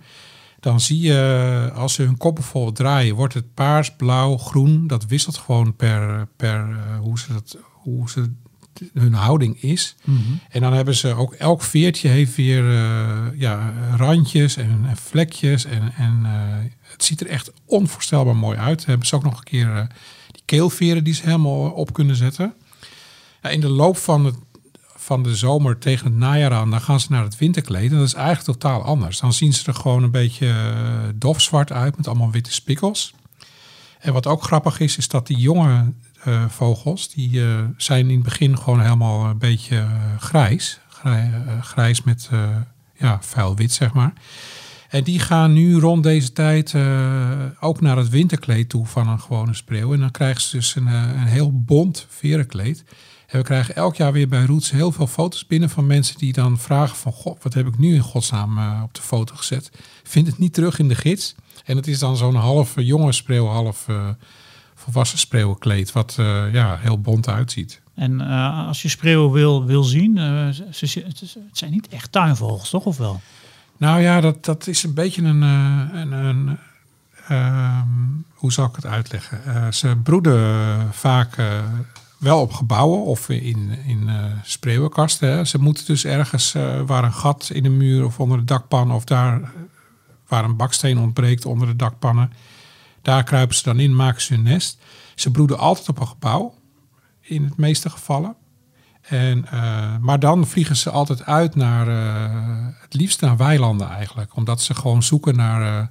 Dan zie je, als ze hun kop bijvoorbeeld draaien, wordt het paars, blauw, groen. Dat wisselt gewoon per, per eh, hoe, ze dat, hoe ze hun houding is. En dan hebben ze ook elk veertje heeft weer eh, ja, randjes en, en vlekjes. En, en eh, het ziet er echt onvoorstelbaar mooi uit. Hebben ze ook nog een keer eh, die keelveren die ze helemaal op kunnen zetten. Ja, in de loop van, het, van de zomer tegen het najaar aan, dan gaan ze naar het winterkleed. En dat is eigenlijk totaal anders. Dan zien ze er gewoon een beetje eh, dofzwart uit met allemaal witte spikkels. En wat ook grappig is, is dat die jonge eh, vogels, die zijn in het begin gewoon helemaal een beetje grijs. Grij- grijs met ja, vuil wit, zeg maar. En die gaan nu rond deze tijd eh, ook naar het winterkleed toe van een gewone spreeuw. En dan krijgen ze dus een, eh, een heel bont verenkleed. En we krijgen elk jaar weer bij Roots heel veel foto's binnen van mensen die dan vragen van... God, wat heb ik nu in godsnaam eh, op de foto gezet? Vind het niet terug in de gids. En het is dan zo'n half jonge spreeuw, half eh, volwassen spreeuwenkleed. Wat eh, ja, heel bont uitziet. En als je spreeuwen wil, wil zien, ze, het zijn niet echt tuinvogels, toch? Of wel? Nou ja, dat, dat is een beetje een. eh, een, een ehm, hoe zal ik het uitleggen? Eh, ze broeden vaak eh, wel op gebouwen of in, in eh spreeuwenkasten. Hè. Ze moeten dus ergens waar een gat in de muur of onder de dakpan of daar waar een baksteen ontbreekt onder de dakpannen. Daar kruipen ze dan in, maken ze hun nest. Ze broeden altijd op een gebouw, in het meeste gevallen. En, eh, maar dan vliegen ze altijd uit naar, eh, het liefst naar weilanden eigenlijk. Omdat ze gewoon zoeken naar eh,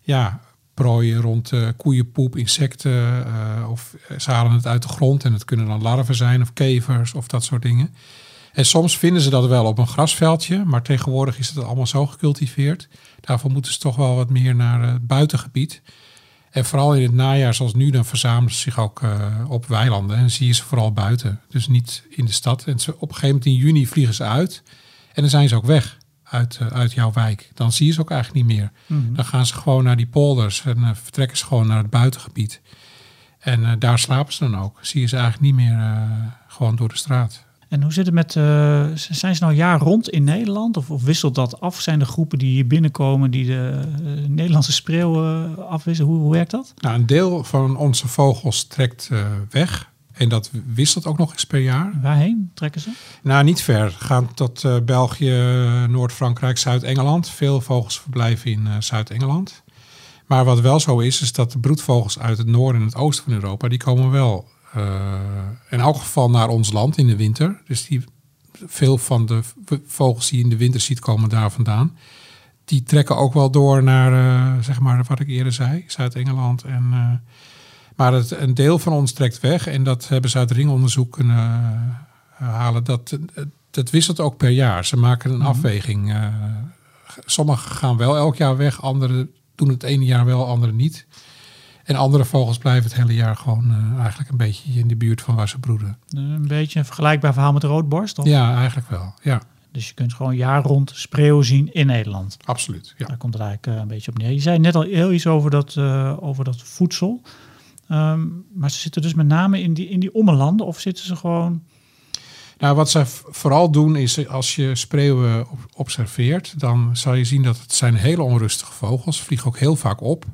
ja, prooien rond koeienpoep, insecten. of ze halen het uit de grond en het kunnen dan larven zijn of kevers of dat soort dingen. En soms vinden ze dat wel op een grasveldje, maar tegenwoordig is het allemaal zo gecultiveerd. Daarvoor moeten ze toch wel wat meer naar het buitengebied. En vooral in het najaar, zoals nu, dan verzamelen ze zich ook eh, op weilanden. En zie je ze vooral buiten. Dus niet in de stad. En ze, op een gegeven moment in juni vliegen ze uit. En dan zijn ze ook weg uit, eh, uit jouw wijk. Dan zie je ze ook eigenlijk niet meer. Dan gaan ze gewoon naar die polders en eh, vertrekken ze gewoon naar het buitengebied. En daar slapen ze dan ook. Zie je ze eigenlijk niet meer gewoon door de straat. En hoe zit het met, eh, zijn ze nou jaar rond in Nederland? Of, of wisselt dat af? Zijn er groepen die hier binnenkomen die de eh, Nederlandse spreeuwen afwisselen? Hoe, hoe werkt dat? Nou, een deel van onze vogels trekt eh, weg. En dat wisselt ook nog eens per jaar. Waarheen trekken ze? Nou, niet ver. Gaan tot eh, België, Noord-Frankrijk, Zuid-Engeland. Veel vogels verblijven in eh, Zuid-Engeland. Maar wat wel zo is, is dat de broedvogels uit het noorden en het oosten van Europa, die komen wel eh, in elk geval naar ons land in de winter. Dus die, veel van de vogels die je in de winter ziet, komen daar vandaan. Die trekken ook wel door naar, eh, zeg maar, wat ik eerder zei, Zuid-Engeland. En, eh, maar het, een deel van ons trekt weg en dat hebben ze uit ringonderzoek kunnen eh, halen. Dat, dat wisselt ook per jaar. Ze maken een afweging. eh Sommigen gaan wel elk jaar weg, anderen doen het ene jaar wel, anderen niet. En andere vogels blijven het hele jaar gewoon eh, eigenlijk een beetje in de buurt van waar ze broeden. Een beetje een vergelijkbaar verhaal met de roodborst. Of? Ja, eigenlijk wel. Ja, Dus je kunt gewoon jaar rond spreeuwen zien in Nederland. absoluut. Ja. Daar komt het eigenlijk eh, een beetje op neer. Je zei net al heel iets over dat, eh, over dat voedsel. Ehm, maar ze zitten dus met name in die, in die ommelanden of zitten ze gewoon... Nou, wat v- vooral doen is als je spreeuwen observeert, dan zal je zien dat het zijn hele onrustige vogels. Vliegen ook heel vaak op.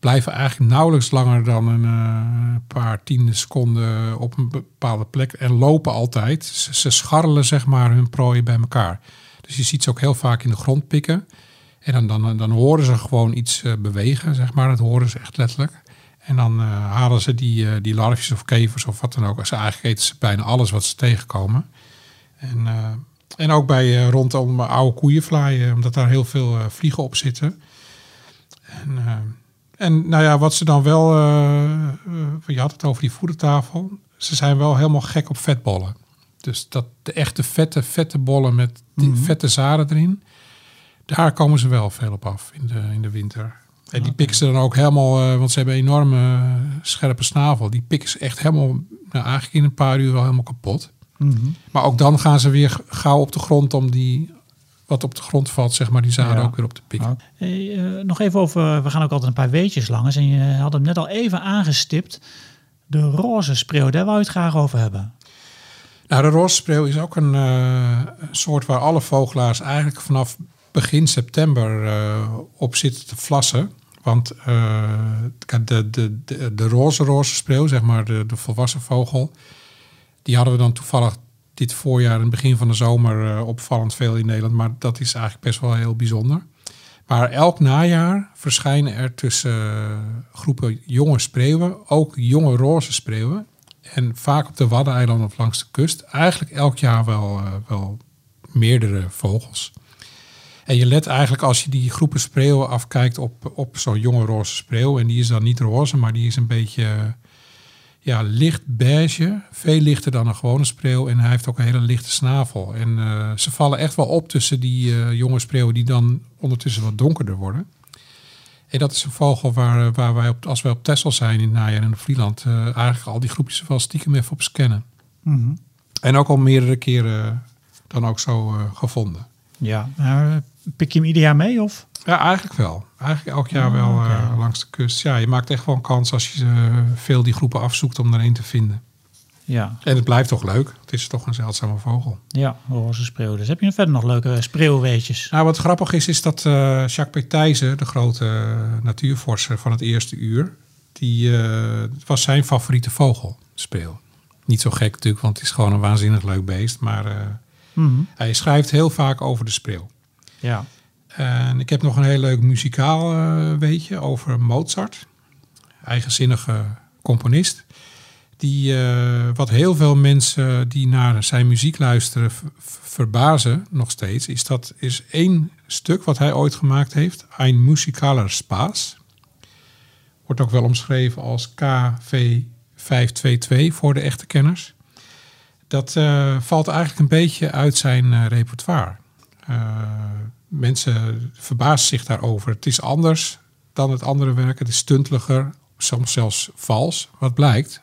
Blijven eigenlijk nauwelijks langer dan een eh, paar tiende seconden op een bepaalde plek en lopen altijd. Ze, scharrelen zeg maar hun prooi bij elkaar. Dus je ziet ze ook heel vaak in de grond pikken. En dan, dan, dan horen ze gewoon iets eh, bewegen, zeg maar. Dat horen ze echt letterlijk. En dan eh, halen ze die, die larfjes of kevers of wat dan ook. Ze eigenlijk eten ze bijna alles wat ze tegenkomen. En, en ook bij rondom oude koeienvlaaien, omdat daar heel veel vliegen op zitten. En, en nou ja, wat ze dan wel, eh, eh, je had het over die voedertafel. Ze zijn wel helemaal gek op vetbollen. Dus dat de echte vette, vette bollen met die vette zaden erin. Daar komen ze wel veel op af in de, in de winter. En die pikken ze dan ook helemaal, eh, want ze hebben een enorme scherpe snavel. Die pikken ze echt helemaal, nou eigenlijk in een paar uur wel helemaal kapot. Maar ook dan gaan ze weer gauw op de grond om die, wat op de grond valt, zeg maar, die zaden Ja. ook weer op te pikken. Hey, eh, nog even over, we gaan ook altijd een paar weetjes langs. En je had hem net al even aangestipt. De roze spreeuw, daar wou je het graag over hebben. Nou, de rosspreeuw is ook een eh, soort waar alle vogelaars eigenlijk vanaf begin september eh, op zitten te vlassen. Want de, de, de, de roze roze spreeuw, zeg maar de, de volwassen vogel, Die hadden we dan toevallig dit voorjaar, in het begin van de zomer, eh, opvallend veel in Nederland. Maar dat is eigenlijk best wel heel bijzonder. Maar elk najaar verschijnen er tussen eh, groepen jonge spreeuwen, ook jonge roze spreeuwen. En vaak op de Waddeneilanden of langs de kust. Eigenlijk elk jaar wel, eh, wel meerdere vogels. En je let eigenlijk als je die groepen spreeuwen afkijkt op, op zo'n jonge roze spreeuw. En die is dan niet roze, maar die is een beetje ja, licht beige. Veel lichter dan een gewone spreeuw. En hij heeft ook een hele lichte snavel. En eh, ze vallen echt wel op tussen die eh, jonge spreeuwen die dan ondertussen wat donkerder worden. En dat is een vogel waar, waar wij op, als wij op Texel zijn in het najaar in de Vlieland, eh, eigenlijk al die groepjes wel stiekem even op scannen. Mhm. En ook al meerdere keren dan ook zo eh, gevonden. Ja, maar pik je hem ieder jaar mee of? Ja, eigenlijk wel. Eigenlijk elk jaar Oh, wel oké. eh, langs de kust. Ja, je maakt echt wel een kans als je eh, veel die groepen afzoekt om er een te vinden. Ja, En het blijft toch leuk. Het is toch een zeldzame vogel. ja, roze spreeuw. Dus heb je verder nog leuke spreeuwweetjes? Nou, wat grappig is, is dat eh, Jacques Petijzen, de grote natuurvorser van het eerste uur, die eh, was zijn favoriete vogel, spreeuw. Niet zo gek natuurlijk, want het is gewoon een waanzinnig leuk beest. Maar eh, Mhm. hij schrijft heel vaak over de spreeuw. Ja. En ik heb nog een heel leuk muzikaal eh, weetje over Mozart. Eigenzinnige componist. Die, eh, wat heel veel mensen die naar zijn muziek luisteren verbazen nog steeds, is dat is één stuk wat hij ooit gemaakt heeft. Ein musikaler Spaß. Wordt ook wel omschreven als KV522 voor de echte kenners. Dat eh, valt eigenlijk een beetje uit zijn eh, repertoire. Mensen verbazen zich daarover. Het is anders dan het andere werk. Het is stunteliger, soms zelfs vals. Wat blijkt?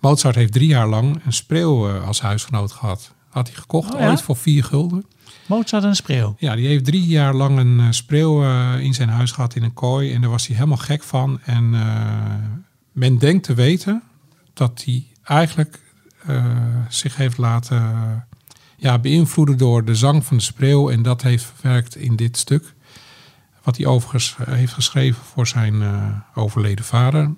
Mozart heeft drie jaar lang een spreeuw eh, als huisgenoot gehad. Had hij gekocht Oh ja? ooit voor vier gulden. Mozart en een spreeuw. Ja, die heeft drie jaar lang een eh, spreeuw eh, in zijn huis gehad in een kooi. En daar was hij helemaal gek van. En men denkt te weten dat hij eigenlijk zich heeft laten ja, beïnvloeden door de zang van de spreeuw. En dat heeft verwerkt in dit stuk. Wat hij overigens eh, heeft geschreven voor zijn eh, overleden vader.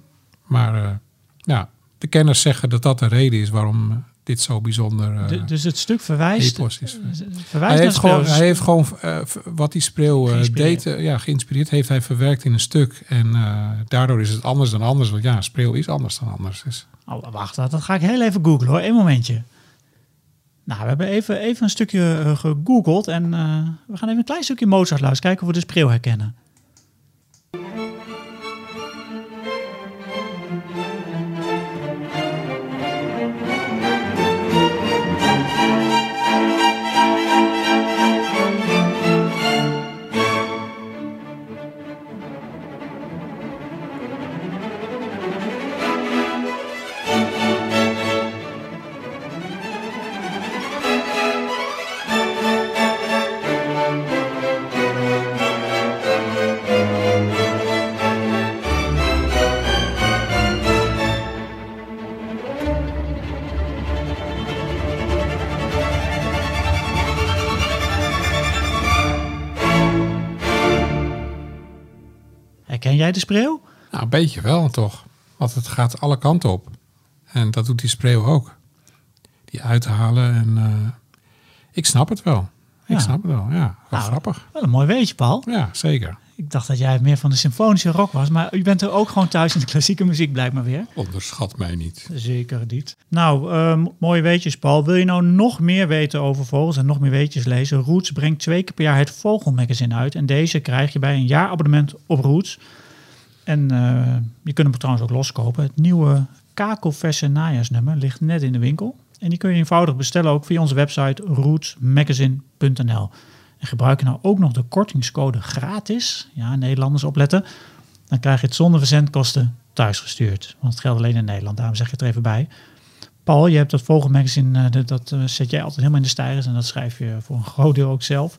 Maar eh, ja, de kenners zeggen dat dat de reden is waarom dit zo bijzonder D- dus het stuk verwijst, is. verwijst Hij naar heeft, gewoon, hij heeft gewoon wat die spreeuw deed, ja, geïnspireerd, heeft hij verwerkt in een stuk. En daardoor is het anders dan anders. Want ja, een spreeuw is anders dan anders. Dus, Oh, wacht, dat dat ga ik heel even googlen hoor. Eén momentje. Nou, we hebben even, even een stukje eh, gegoogeld en eh, we gaan even een klein stukje Mozart luisteren. Kijken of we de spreeuw herkennen. Jij de spreeuw? nou, een beetje wel toch. Want het gaat alle kanten op. En dat doet die spreeuw ook. Die uithalen en eh, ik snap het wel. Ik Ja. snap het wel, ja. Nou, grappig. Wel een mooi weetje, Paul. Ja, zeker. Ik dacht dat jij meer van de symfonische rock was, maar u bent er ook gewoon thuis in de klassieke muziek blijkbaar weer. Onderschat mij niet. Zeker niet. Nou, ehm, mooie weetjes, Paul. Wil je nou nog meer weten over vogels en nog meer weetjes lezen? Roots brengt twee keer per jaar het Vogelmagazine uit. En deze krijg je bij een jaarabonnement op Roots. En eh, je kunt hem trouwens ook loskopen. Het nieuwe kakelverse najaarsnummer ligt net in de winkel. En die kun je eenvoudig bestellen ook via onze website rootsmagazine.nl. En gebruik je nou ook nog de kortingscode gratis. Ja, Nederlanders opletten. Dan krijg je het zonder verzendkosten thuisgestuurd. Want het geldt alleen in Nederland, daarom zeg ik het er even bij. Paul, je hebt dat Vogelmagazine, eh, dat, dat eh, zet jij altijd helemaal in de stijgers. En dat schrijf je voor een groot deel ook zelf.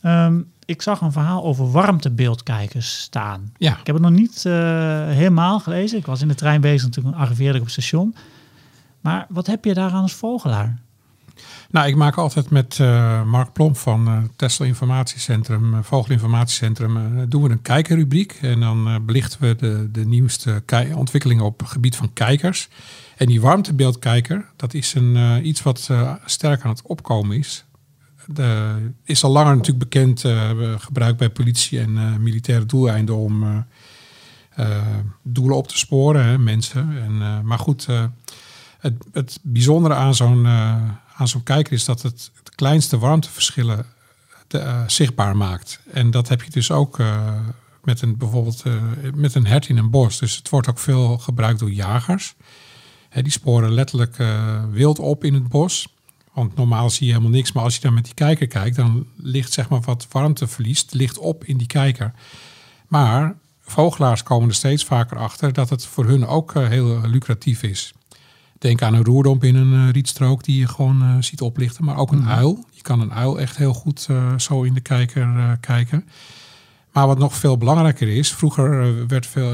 Ehm, ik zag een verhaal over warmtebeeldkijkers staan. Ja, Ik heb het nog niet eh, helemaal gelezen. Ik was in de trein bezig en toen arriveerde ik op het station. Maar wat heb je daar aan als vogelaar? Nou, ik maak altijd met eh, Mark Plomp van uh, Tesla Informatiecentrum, Vogelinformatiecentrum, uh, doen we een kijkerrubriek. En dan belichten we de, de nieuwste ontwikkelingen op het gebied van kijkers. En die warmtebeeldkijker, dat is een, iets wat sterk aan het opkomen is. De, is al langer natuurlijk bekend, gebruikt bij politie en militaire doeleinden om doelen op te sporen, hè, mensen. En, maar goed, het, het bijzondere aan zo'n aan zo'n kijker is dat het de kleinste warmteverschillen te, uh, zichtbaar maakt. En dat heb je dus ook uh, met een bijvoorbeeld uh, met een hert in een bos. Dus het wordt ook veel gebruikt door jagers. Hè, die sporen letterlijk wild op in het bos. Want normaal zie je helemaal niks. Maar als je dan met die kijker kijkt, dan ligt zeg maar wat warmteverlies ligt op in die kijker. Maar vogelaars komen er steeds vaker achter dat het voor hun ook heel lucratief is. Denk aan een roerdomp in een uh, rietstrook die je gewoon uh, ziet oplichten. Maar ook een Mhm. uil. Je kan een uil echt heel goed zo in de kijker kijken. Maar wat nog veel belangrijker is, vroeger werd veel,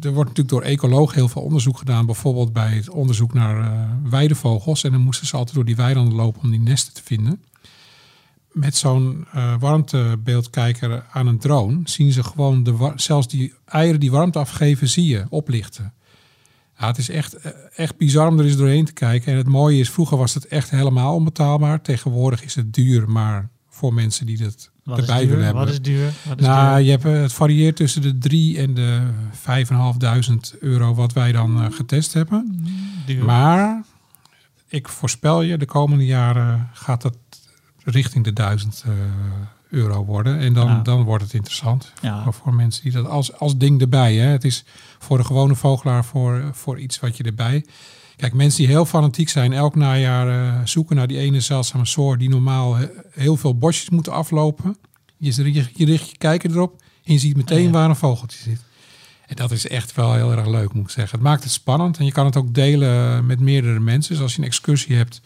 er wordt natuurlijk door ecologen heel veel onderzoek gedaan. Bijvoorbeeld bij het onderzoek naar weidevogels. En dan moesten ze altijd door die weilanden lopen om die nesten te vinden. Met zo'n warmtebeeldkijker aan een drone zien ze gewoon de, zelfs die eieren die warmte afgeven, zie je oplichten. Ja, het is echt, echt bizar om er eens doorheen te kijken. En het mooie is, vroeger was het echt helemaal onbetaalbaar. Tegenwoordig is het duur, maar voor mensen die dat Wat erbij is duur? willen hebben. Wat is duur? Wat is nou, duur? je hebt, het varieert tussen de 3 en de 5.500 euro wat wij dan uh, getest hebben. Duur. Maar ik voorspel je, de komende jaren gaat dat richting de 1000 uh, euro worden. En dan, Ja. dan wordt het interessant Ja. voor, voor mensen die dat als, als ding erbij. Hè. Het is voor de gewone vogelaar voor, voor iets wat je erbij. Kijk, mensen die heel fanatiek zijn, elk najaar eh, zoeken naar die ene zeldzame soort die normaal he- heel veel bosjes moeten aflopen. Je, je, je richt je kijker erop en je ziet meteen Ja. waar een vogeltje zit. En dat is echt wel heel erg leuk, moet ik zeggen. Het maakt het spannend en je kan het ook delen met meerdere mensen. Dus als je een excursie hebt,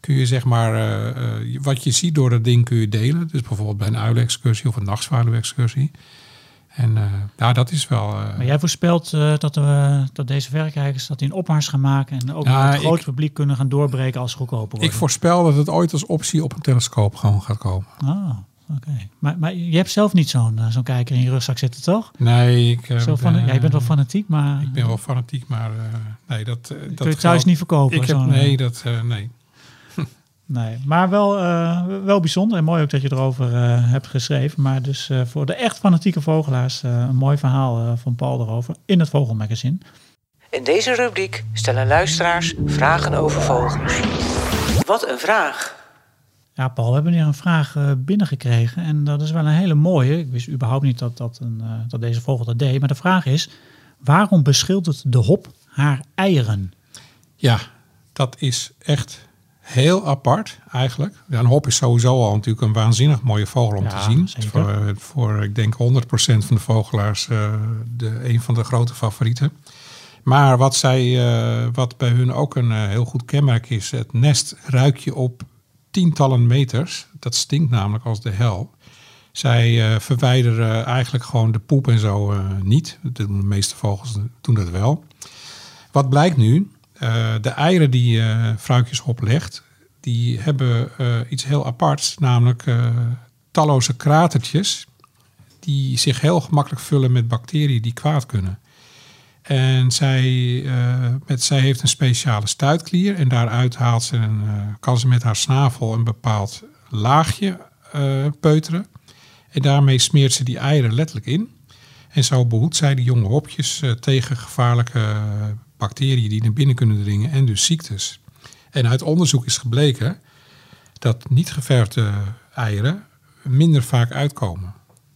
kun je zeg maar eh, eh, wat je ziet door dat ding kun je delen. Dus bijvoorbeeld bij een uilenexcursie of een nachtzwaluwexcursie. En eh ja, dat is wel... eh, Maar jij voorspelt eh, dat, we, dat deze verrekijkers dat een opmars gaan maken en ook Ja, met het ik- publiek kunnen gaan doorbreken als goedkoper worden. ik voorspel dat het ooit als optie op een telescoop gewoon gaat komen. Ah, oké. Maar, maar je hebt zelf niet zo'n zo'n kijker in je rugzak zitten, toch? Nee, ik... Zo van, ben, ja, je bent wel fanatiek, maar Ik ben wel fanatiek, maar nee, dat... dat kun je thuis niet verkopen. Ik heb, nee, dat, nee. Nee. Maar wel, eh, wel bijzonder en mooi ook dat je erover eh, hebt geschreven. Maar dus eh, voor de echt fanatieke vogelaars eh, een mooi verhaal eh, van Paul erover in het Vogelmagazine. In deze rubriek stellen luisteraars vragen over vogels. Wat een vraag! Ja, Paul, we hebben hier een vraag binnengekregen. En dat is wel een hele mooie. Ik wist überhaupt niet dat, dat, een, eh, dat deze vogel dat deed. Maar de vraag is, waarom beschildert de hop haar eieren? Ja, dat is echt heel apart eigenlijk. Ja, een hop is sowieso al natuurlijk een waanzinnig mooie vogel om Ja, te zien. Voor, eh, voor, ik denk, 100% van de vogelaars eh, de, een van de grote favorieten. Maar wat, zij, eh, wat bij hun ook een heel goed kenmerk is, het nest ruik je op tientallen meters. Dat stinkt namelijk als de hel. Zij verwijderen eigenlijk gewoon de poep en zo niet. De meeste vogels doen dat wel. Wat blijkt nu? Eh, de eieren die eh vrouwtjeshop legt, die hebben eh, iets heel aparts, namelijk talloze kratertjes die zich heel gemakkelijk vullen met bacteriën die kwaad kunnen. En zij, met, zij heeft een speciale stuitklier en daaruit haalt ze een, kan ze met haar snavel een bepaald laagje peuteren. En daarmee smeert ze die eieren letterlijk in. En zo behoedt zij die jonge hopjes tegen gevaarlijke bacteriën die naar binnen kunnen dringen en dus ziektes. En uit onderzoek is gebleken dat niet geverfde eieren minder vaak uitkomen.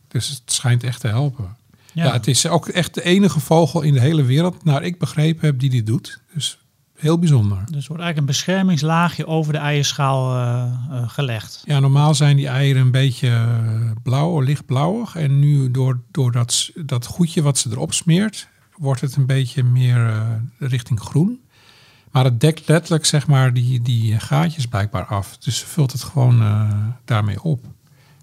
Dus het schijnt echt te helpen. Ja. het is ook echt de enige vogel in de hele wereld, naar ik begrepen heb, die dit doet. Dus heel bijzonder. Dus er wordt eigenlijk een beschermingslaagje over de eierschaal eh, eh, gelegd. Ja, normaal zijn die eieren een beetje eh, blauw, lichtblauwig. En nu door, door dat, dat goedje wat ze erop smeert, wordt het een beetje meer eh, richting groen. Maar het dekt letterlijk zeg maar die, die gaatjes blijkbaar af. Dus ze vult het gewoon eh, daarmee op.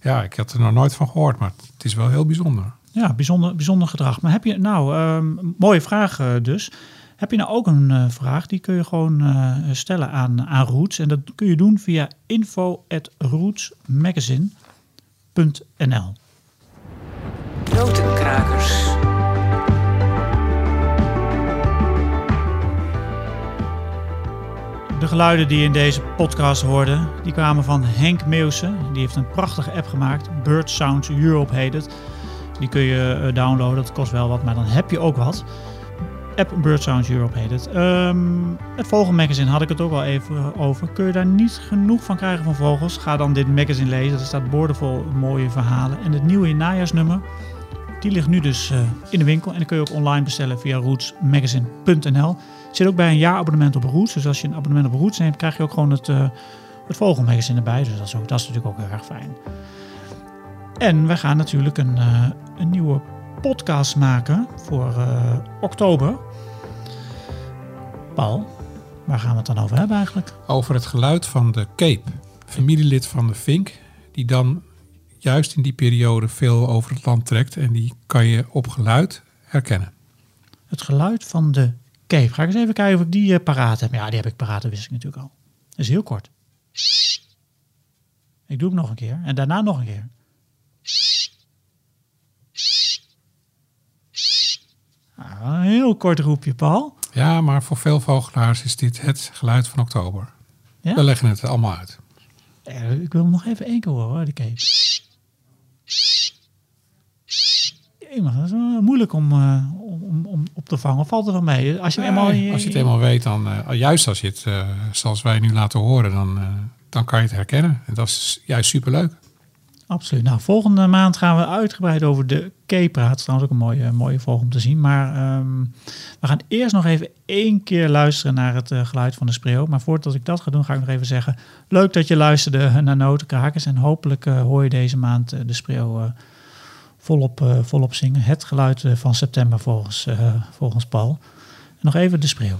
Ja, ik had er nog nooit van gehoord, maar het is wel heel bijzonder. Ja, bijzonder, bijzonder gedrag. Maar heb je, nou, ehm, mooie vraag eh, dus. Heb je nou ook een vraag? Die kun je gewoon eh, stellen aan, aan Roots. En dat kun je doen via info.rootsmagazine.nl Notenkrakers. De geluiden die je in deze podcast hoorde, die kwamen van Henk Meeuwsen. Die heeft een prachtige app gemaakt. Bird Sounds Europe heet het. Die kun je eh, downloaden. Dat kost wel wat, maar dan heb je ook wat. App Bird Sounds Europe heet het. Ehm, het Vogelmagazine had ik het ook al even over. Kun je daar niet genoeg van krijgen van vogels? Ga dan dit magazine lezen. Er staat boordevol mooie verhalen. En het nieuwe najaarsnummer, die ligt nu dus eh, in de winkel. En dan kun je ook online bestellen via rootsmagazine.nl. Zit ook bij een jaarabonnement op Roots. Dus als je een abonnement op Roots neemt, krijg je ook gewoon het, uh, het Vogelmagazine erbij. Dus dat is, ook, dat is natuurlijk ook heel erg fijn. En we gaan natuurlijk een, uh, een nieuwe podcast maken voor uh, oktober. Paul, waar gaan we het dan over hebben eigenlijk? Over het geluid van de Cape, familielid van de Vink, die dan juist in die periode veel over het land trekt en die kan je op geluid herkennen. Het geluid van de Cape. Ga ik eens even kijken of ik die uh, paraat heb. Ja, die heb ik paraat, dat wist ik natuurlijk al. Dat is heel kort. Ik doe hem nog een keer en daarna nog een keer. Ah, een heel kort roepje, Paul. Ja, maar voor veel vogelaars is dit het geluid van oktober. Ja? We leggen het allemaal uit. Eh, Ik wil hem nog even één keer horen, hoor, die Cape. Jemig, dat is moeilijk om, uh, om, om op te vangen. Valt er van mee? Als je, Nee, eenmaal, in als je het eenmaal weet, dan uh, juist als je het, uh, zoals wij nu laten horen, dan, dan kan je het herkennen. En dat is juist superleuk. Absoluut. Nou, volgende maand gaan we uitgebreid over de Cape praten. Dat is trouwens ook een mooie, mooie vogel om te zien. Maar um, we gaan eerst nog even één keer luisteren naar het uh, geluid van de spreeuw. Maar voordat ik dat ga doen, ga ik nog even zeggen... leuk dat je luisterde naar Notenkrakers. En hopelijk uh, hoor je deze maand uh, de spreeuw volop, volop zingen. Het geluid van september volgens, volgens Paul. Nog even de spreeuw.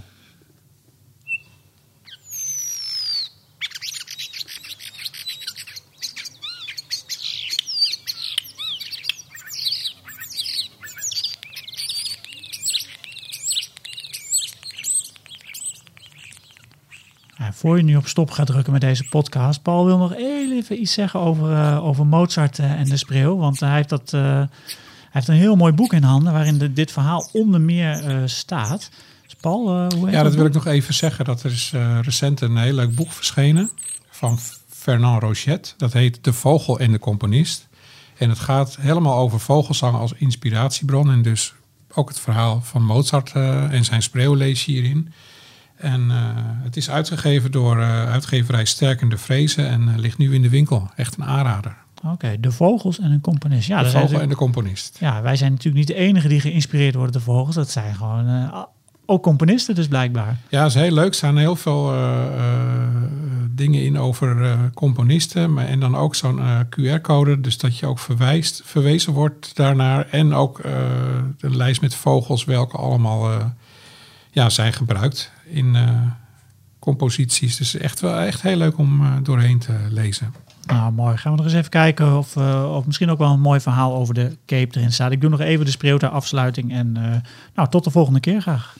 Nou, voor je nu op stop gaat drukken met deze podcast, Paul wil nog even iets zeggen over, uh, over Mozart uh, en de spreeuw. Want hij heeft, dat, uh, hij heeft een heel mooi boek in handen waarin de, dit verhaal onder meer staat. Dus Paul, hoe Ja, dat wil ik nog even zeggen. Dat er is recent een heel leuk boek verschenen van Fernand Rochet. Dat heet De Vogel en de Componist. En het gaat helemaal over vogelzang als inspiratiebron. En dus ook het verhaal van Mozart en zijn spreeuw lees je hierin. En uh, het is uitgegeven door uh, uitgeverij Sterkende Vrezen en uh, ligt nu in de winkel. Echt een aanrader. Oké, okay, de vogels en een componist. Ja, de vogel en de componist. Ja, wij zijn natuurlijk niet de enige die geïnspireerd worden door vogels. Dat zijn gewoon ook componisten dus blijkbaar. Ja, dat is heel leuk. Er staan heel veel dingen in over componisten. Maar, en dan ook zo'n QR-code. Dus dat je ook verwijst, verwezen wordt daarnaar. En ook de lijst met vogels welke allemaal ja, zijn gebruikt in uh, composities. Dus echt wel echt heel leuk om uh, doorheen te lezen. Nou, mooi. Gaan we nog eens even kijken of, uh, of misschien ook wel een mooi verhaal over de Cape erin staat. Ik doe nog even de spreeuw afsluiting en nou, tot de volgende keer graag.